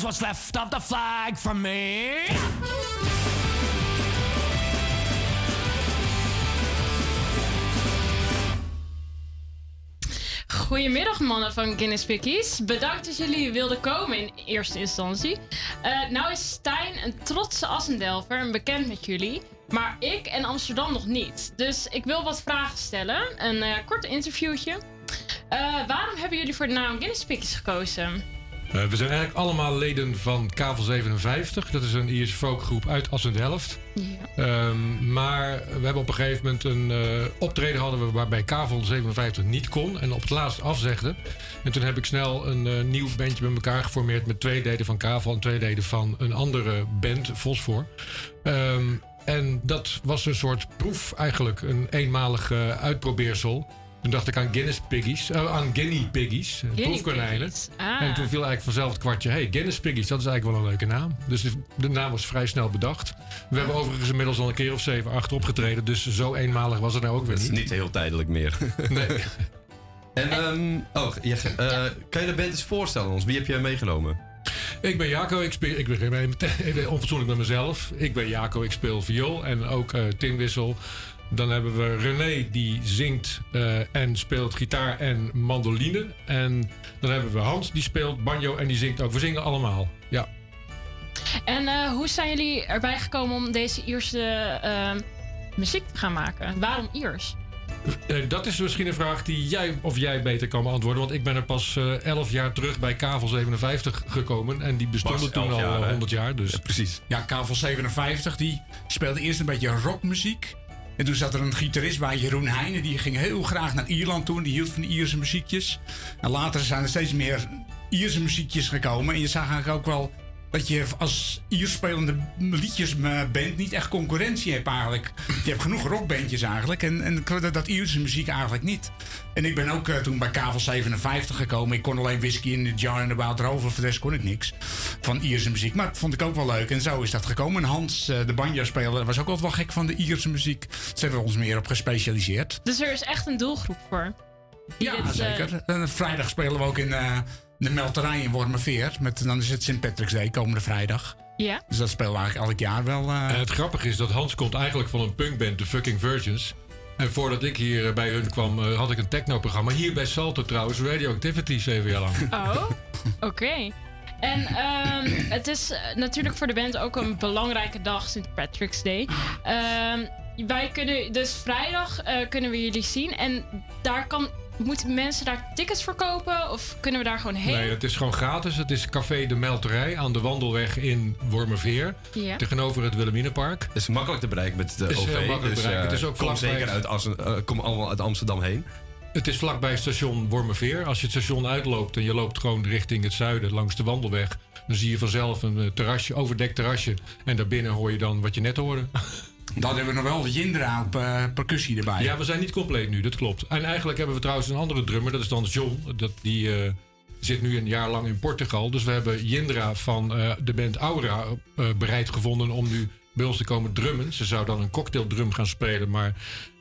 raise what's left of the flag for me.
Goedemiddag mannen van Guinness Pickies. Bedankt dat jullie wilden komen in eerste instantie. Eh, nou is Stijn een trotse Assendelver en bekend met jullie. Maar ik en Amsterdam nog niet. Dus ik wil wat vragen stellen. Een eh, kort interviewtje. Eh, waarom hebben jullie voor de naam Guinness Pickies gekozen?
Eh, we zijn eigenlijk allemaal leden van Kavel 57. Dat is een Ierse folkgroep uit Assendelft. Ehm, maar we hebben op een gegeven moment een eh, optreden hadden we waarbij Kavel 57 niet kon en op het laatst afzegde. En toen heb ik snel een eh, nieuw bandje met elkaar geformeerd met twee delen van Kavel en twee delen van een andere band, Fosfor. Ehm, en dat was een soort proef eigenlijk, een eenmalig uitprobeersel. Toen dacht ik aan Guinness Piggies, eh, aan Guinea Piggies, eh,
Guinea
proefkonijnen.
ah.
En toen viel eigenlijk vanzelf het kwartje, hey, Guinness Piggies, dat is eigenlijk wel een leuke naam. Dus de, de naam was vrij snel bedacht. We hebben overigens inmiddels al een keer of zeven, acht opgetreden, dus zo eenmalig was het nou ook weer
Dat is
niet.
niet heel tijdelijk meer.
Nee.
En, ehm, oh, je, eh, kan je de band eens voorstellen aan ons? Wie heb jij meegenomen?
Ik ben Jaco, ik, speel, ik begin even, onfatsoenlijk met mezelf. Ik ben Jaco, ik speel viool en ook eh tinwissel. Dan hebben we René, die zingt eh, en speelt gitaar en mandoline. En dan hebben we Hans, die speelt banjo en die zingt ook. We zingen allemaal, ja.
En eh, hoe zijn jullie erbij gekomen om deze Ierse eh, muziek te gaan maken? Waarom Iers?
Eh, dat is misschien een vraag die jij of jij beter kan beantwoorden. Want ik ben er pas eh 11 jaar terug bij Kavel 57 gekomen. En die bestonden toen
11
al
jaar,
eh,
hè?
100 jaar. Dus.
precies.
Ja, Kavel 57, die speelde eerst een beetje rockmuziek. En toen zat er een gitarist bij, Jeroen Heijnen. Die ging heel graag naar Ierland toe. Die hield van Ierse muziekjes. En later zijn er steeds meer Ierse muziekjes gekomen. En je zag eigenlijk ook wel dat je als Ierspelende liedjesband niet echt concurrentie hebt eigenlijk. Je hebt genoeg rockbandjes eigenlijk. En, en dat, Ierse muziek eigenlijk niet. En ik ben ook eh, toen bij Kavel 57 gekomen. Ik kon alleen whisky in de jar en de Wild Rover. Voor de kon ik niks van Ierse muziek. Maar dat vond ik ook wel leuk. En zo is dat gekomen. En Hans, eh, de banjo-speler, was ook altijd wel gek van de Ierse muziek. Daar hebben we ons meer op gespecialiseerd.
Dus er is echt een doelgroep voor.
Ja,
dit, eh,
zeker. En vrijdag spelen we ook in eh, de Melterij in Wormerveer. Met, dan is het St. Patrick's Day komende vrijdag.
Ja.
Dus dat spelen we eigenlijk elk jaar wel. eh,
En het grappige is dat Hans komt eigenlijk van een punkband, de Fucking Virgins. En voordat ik hier eh, bij hun kwam, eh, had ik een technoprogramma. Hier bij Salto trouwens, Radioactivity, zeven jaar lang.
Oh, oké. En ehm, het is eh, natuurlijk voor de band ook een belangrijke dag, St. Patrick's Day. Ehm, wij kunnen dus vrijdag eh, kunnen we jullie zien. En daar kan, moeten mensen daar tickets voor kopen? Of kunnen we daar gewoon heen?
Nee, het is gewoon gratis. Het is Café de Melterij aan de Wandelweg in Wormerveer.
Ja.
Tegenover het Wilhelminapark.
Het is makkelijk te bereiken met de
Het is
OV.
heel makkelijk te
dus,
bereiken.
eh,
Het is ook
kom
vlakbij
zeker uit, Assen, eh, kom allemaal uit Amsterdam heen.
Het is vlakbij station Wormerveer. Als je het station uitloopt en je loopt gewoon richting het zuiden langs de wandelweg, dan zie je vanzelf een eh, terrasje, overdekt terrasje. En daarbinnen hoor je dan wat je net hoorde.
Dan hebben we nog wel Jindra op eh, percussie erbij.
Ja, we zijn niet compleet nu, dat klopt. En eigenlijk hebben we trouwens een andere drummer, dat is dan John. Dat, die eh, zit nu een jaar lang in Portugal. Dus we hebben Jindra van eh, de band Aura bereid gevonden om nu bij ons te komen drummen. Ze zou dan een cocktaildrum gaan spelen, maar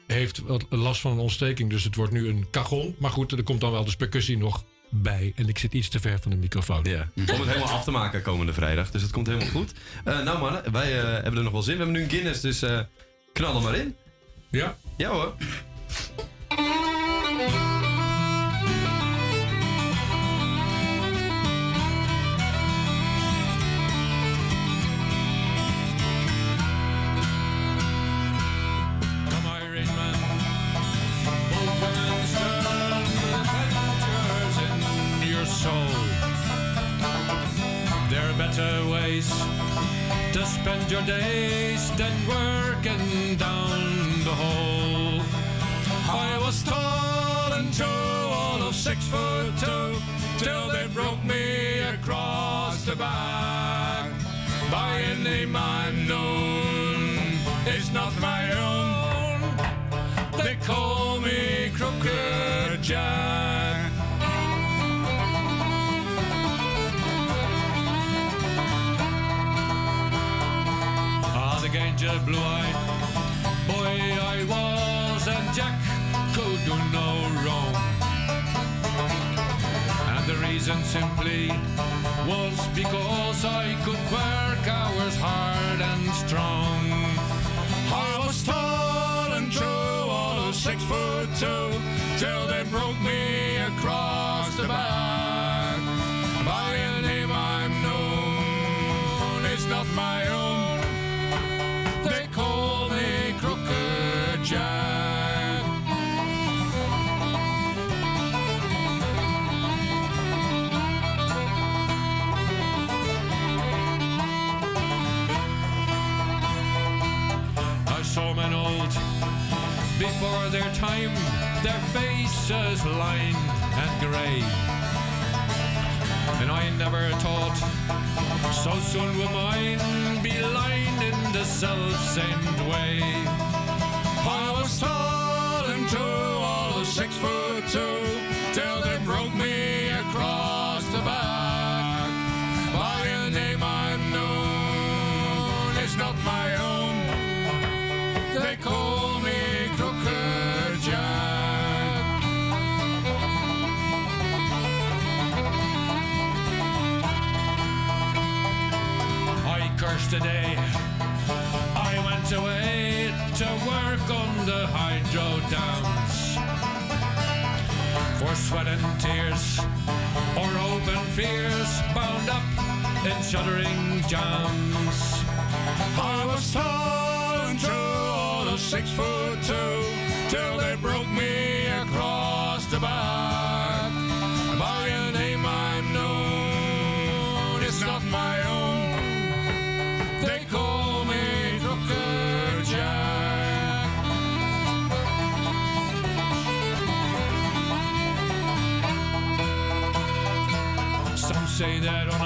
heeft last van een ontsteking. Dus het wordt nu een cajon. Maar goed, er komt dan wel dus percussie nog bij. En ik zit iets te ver van de microfoon.
Ja. Om het helemaal af te maken komende vrijdag. Dus het komt helemaal goed. Eh, nou mannen, wij eh, hebben er nog wel zin. We hebben nu een Guinness, dus eh knal er maar in.
Ja?
Ja hoor.
Your days than working down the hole. I was tall and true, all of six foot two, till they broke me across the back by a name unknown. It's not my own. They call me Crooked Jack. Blue-eyed boy I was, and Jack
could do no wrong. And the reason simply was because I could work hours hard faces and grey. And I never thought so soon will mine be lined in the self-same way. I was tall and true, all six foot I cursed the day I went away to work on the hydro dams. For sweat and tears, or hope and fears, bound up in shuddering jams.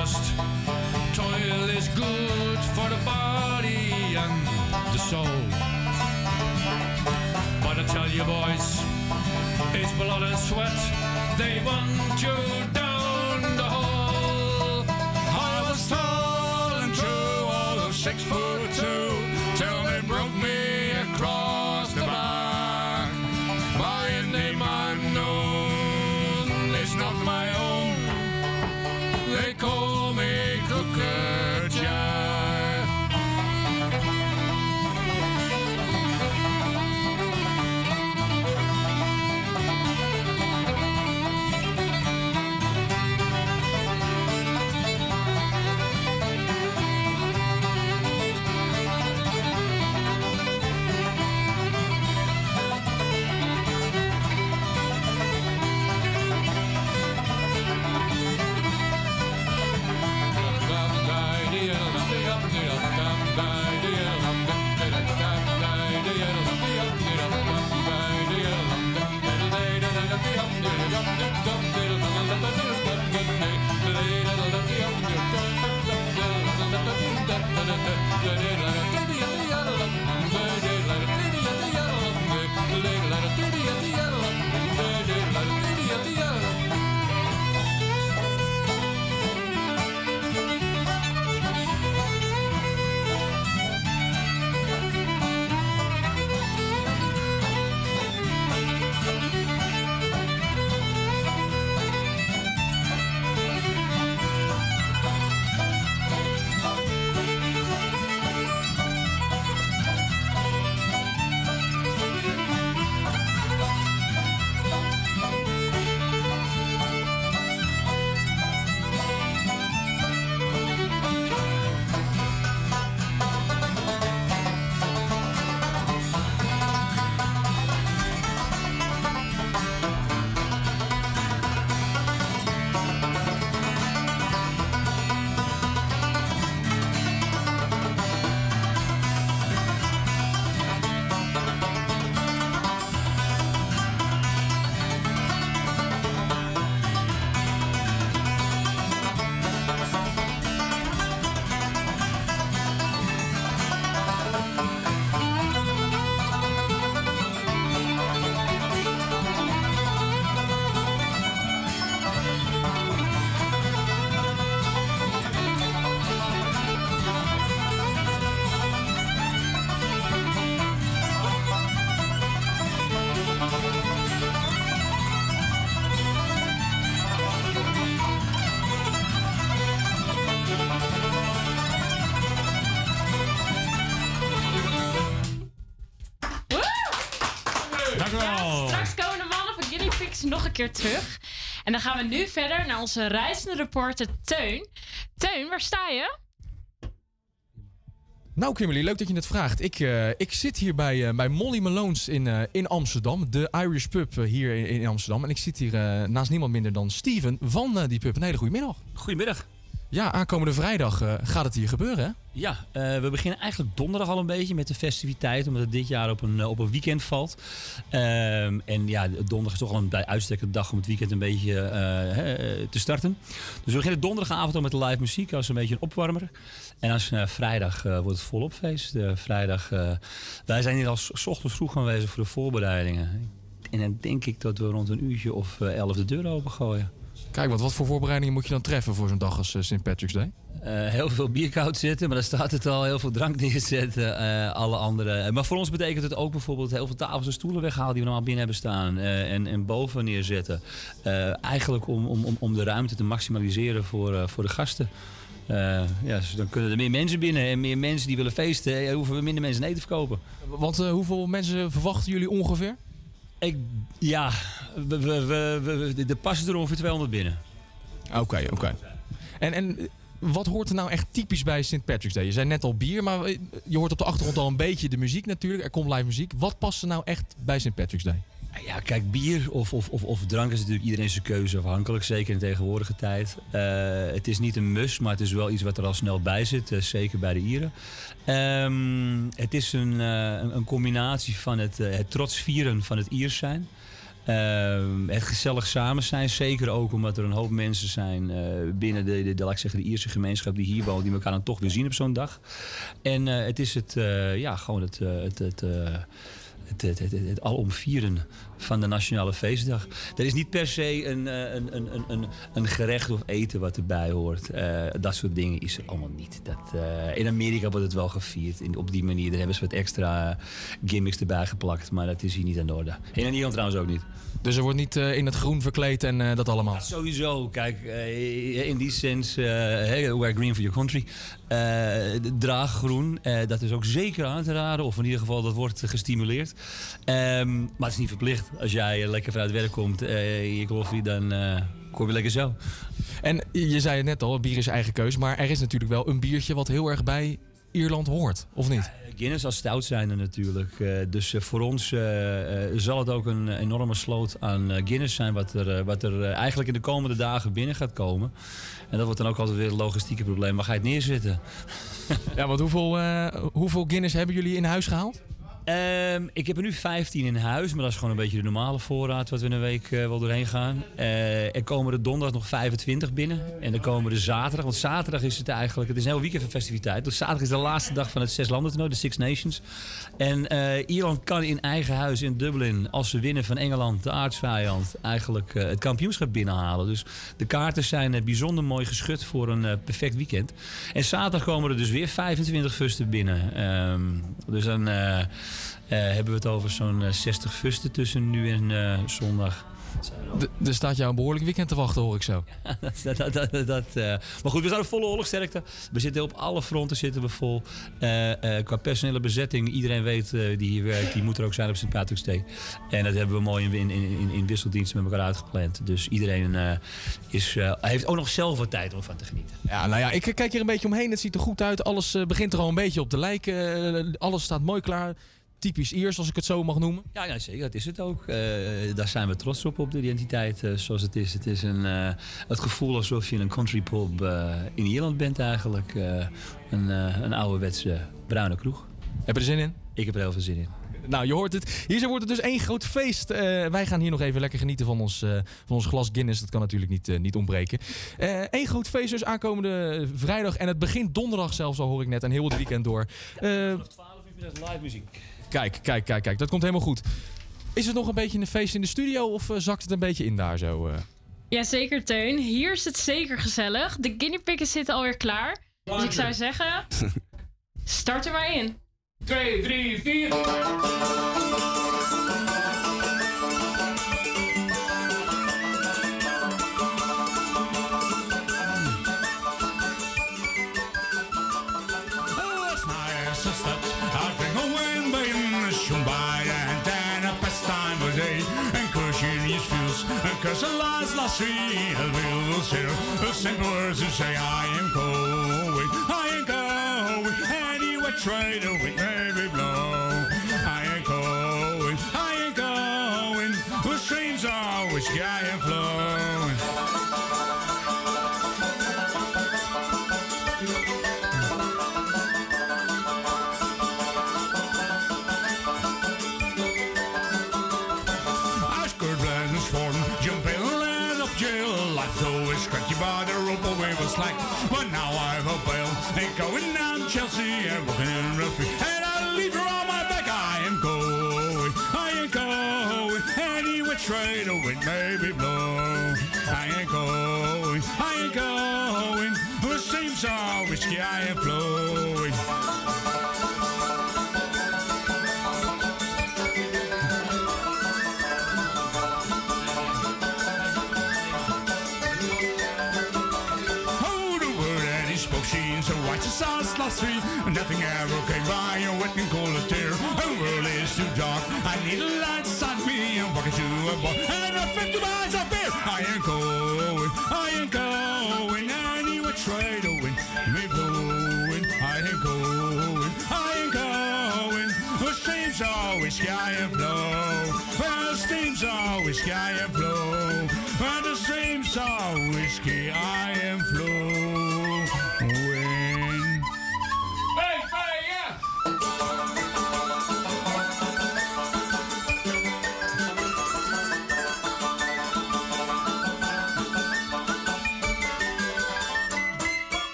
Honest toil is good for the body and the soul. But I tell you, boys, it's blood and sweat. They want you
keer terug. En dan gaan we nu verder naar onze reizende reporter Teun. Teun, waar sta je?
Nou, Kimberly, leuk dat je het vraagt. Ik, eh, ik zit hier bij, eh, bij Molly Malone's in, eh, in Amsterdam. De Irish Pub hier in, in Amsterdam. En ik zit hier eh, naast niemand minder dan Steven van die pub. Een hele goede middag.
Goedemiddag.
Ja, aankomende vrijdag eh, gaat het hier gebeuren, hè?
Ja, eh, we beginnen eigenlijk donderdag al een beetje met de festiviteit, omdat het dit jaar op een, eh, op een weekend valt. Ehm, en ja, donderdag is toch al een bij uitstek dag om het weekend een beetje te starten. Dus we beginnen donderdagavond al met de live muziek als een beetje een opwarmer. En als vrijdag wordt het volop feest. Vrijdag, wij zijn hier al s- ochtends vroeg aanwezig voor de voorbereidingen. En dan denk ik dat we rond een uurtje of elf de deur opengooien.
Kijk, want wat voor voorbereidingen moet je dan treffen voor zo'n dag als eh, St. Patrick's Day?
Eh, heel veel bier koud zetten, maar daar staat het al. Heel veel drank neerzetten. eh, alle andere. Maar voor ons betekent het ook bijvoorbeeld heel veel tafels en stoelen weghalen die we normaal binnen hebben staan. en, en boven neerzetten. Eigenlijk om, om, om, de ruimte te maximaliseren voor, voor de gasten. Ja, dus dan kunnen er meer mensen binnen en meer mensen die willen feesten. hoeven we minder mensen eten te verkopen.
Want hoeveel mensen verwachten jullie ongeveer?
Ik, ja, we, we, we, er passen er ongeveer 200 binnen.
Oké, oké. En, en wat hoort er nou echt typisch bij St. Patrick's Day? Je zei net al bier, maar eh, je hoort op de achtergrond al een beetje de muziek natuurlijk. Er komt live muziek. Wat past er nou echt bij St. Patrick's Day?
Ja, kijk, bier of, of, of, of drank is natuurlijk iedereen zijn keuze afhankelijk. Zeker in de tegenwoordige tijd. Eh, het is niet een must, maar het is wel iets wat er al snel bij zit. eh, zeker bij de Ieren. Ehm, het is een, eh, een, een combinatie van het, het trots vieren van het Iers zijn. Ehm, het gezellig samen zijn. Zeker ook omdat er een hoop mensen zijn binnen de, de, laat ik zeggen, de Ierse gemeenschap die hier wonen. Die elkaar dan toch weer zien op zo'n dag. En het is het, ja, gewoon het, het, het, het, het, het, het alom vieren van de Nationale Feestdag. Er is niet per se een, eh, een, een, een, een, een gerecht of eten wat erbij hoort. Eh, dat soort dingen is er allemaal niet. Dat, eh, in Amerika wordt het wel gevierd. In, op die manier daar hebben ze wat extra gimmicks erbij geplakt. Maar dat is hier niet aan de orde. En in Nederland trouwens ook niet.
Dus er wordt niet eh, in het groen verkleed en eh, dat allemaal?
Sowieso, kijk, eh, in die sens, eh, hey, wear green for your country. Eh, draag groen, eh, dat is ook zeker aan te raden, of in ieder geval dat wordt gestimuleerd. Ehm, maar het is niet verplicht. Als jij eh, lekker vanuit werk komt, eh je koffie, dan eh, kom je lekker zo.
En je zei het net al, bier is eigen keus. Maar er is natuurlijk wel een biertje wat heel erg bij Ierland hoort, of niet?
Guinness als stout zijn er natuurlijk. Eh, dus eh, voor ons eh, eh, zal het ook een enorme sloot aan eh, Guinness zijn... wat er, eh, wat er eh, eigenlijk in de komende dagen binnen gaat komen. En dat wordt dan ook altijd weer een logistieke probleem. Waar ga je het neerzetten?
Ja, want hoeveel, eh, hoeveel Guinness hebben jullie in huis gehaald?
Ehm, ik heb er nu 15 in huis, maar dat is gewoon een beetje de normale voorraad wat we in een week eh, wel doorheen gaan. Eh, er komen er donderdag nog 25 binnen. En dan komen er zaterdag, want zaterdag is het eigenlijk, het is een heel weekend van festiviteit. Dus zaterdag is de laatste dag van het zes landen toernooi, de Six Nations. En eh, Ierland kan in eigen huis in Dublin, als ze winnen van Engeland, de aardsvijand, eigenlijk het kampioenschap binnenhalen. Dus de kaarten zijn bijzonder mooi geschud voor een perfect weekend. En zaterdag komen er dus weer 25 fusten binnen. Ehm, dus dan hebben we het over zo'n eh, 60 fusten tussen nu en eh, zondag.
D- er staat jou een behoorlijk weekend te wachten, hoor ik zo.
dat, dat, dat, dat, eh. Maar goed, we zijn op volle oorlogsterkte. We zitten op alle fronten zitten we vol. Eh, eh, qua personele bezetting, iedereen weet eh, die hier werkt, die moet er ook zijn op St. Patrick's Day. En dat hebben we mooi in, in, in, in wisseldienst met elkaar uitgepland. Dus iedereen eh, is, eh, heeft ook nog zelf wat tijd om van te genieten.
Ja, nou ja, ik kijk hier een beetje omheen. Het ziet er goed uit. Alles eh, begint er al een beetje op te lijken. Eh, alles staat mooi klaar. Typisch Iers, als ik het zo mag noemen.
Ja, ja zeker. Dat is het ook. Eh, daar zijn we trots op, op de identiteit eh, zoals het is. Het is een, eh, het gevoel alsof je in een country pub in Ierland bent eigenlijk. Een, een ouderwetse bruine kroeg.
Heb je er zin in?
Ik heb er heel veel zin in.
Nou, je hoort het. Hier wordt het dus één groot feest. Wij gaan hier nog even lekker genieten van ons, van ons glas Guinness. Dat kan natuurlijk niet, niet ontbreken. Eén groot feest dus aankomende vrijdag. En het begint donderdag zelfs, al hoor ik net. En heel het weekend door. Eh,
12 uur live muziek.
Kijk, kijk, kijk, kijk. Dat komt helemaal goed. Is het nog een beetje een feest in de studio of eh, zakt het een beetje in daar zo? eh?
Jazeker, Teun. Hier is het zeker gezellig. De guinea pigs zitten alweer klaar. Dus ik zou zeggen, start er maar in.
2, 3, 4.
sea a little sailor. The simple words to say, I am going, I am going, anywhere, try to win.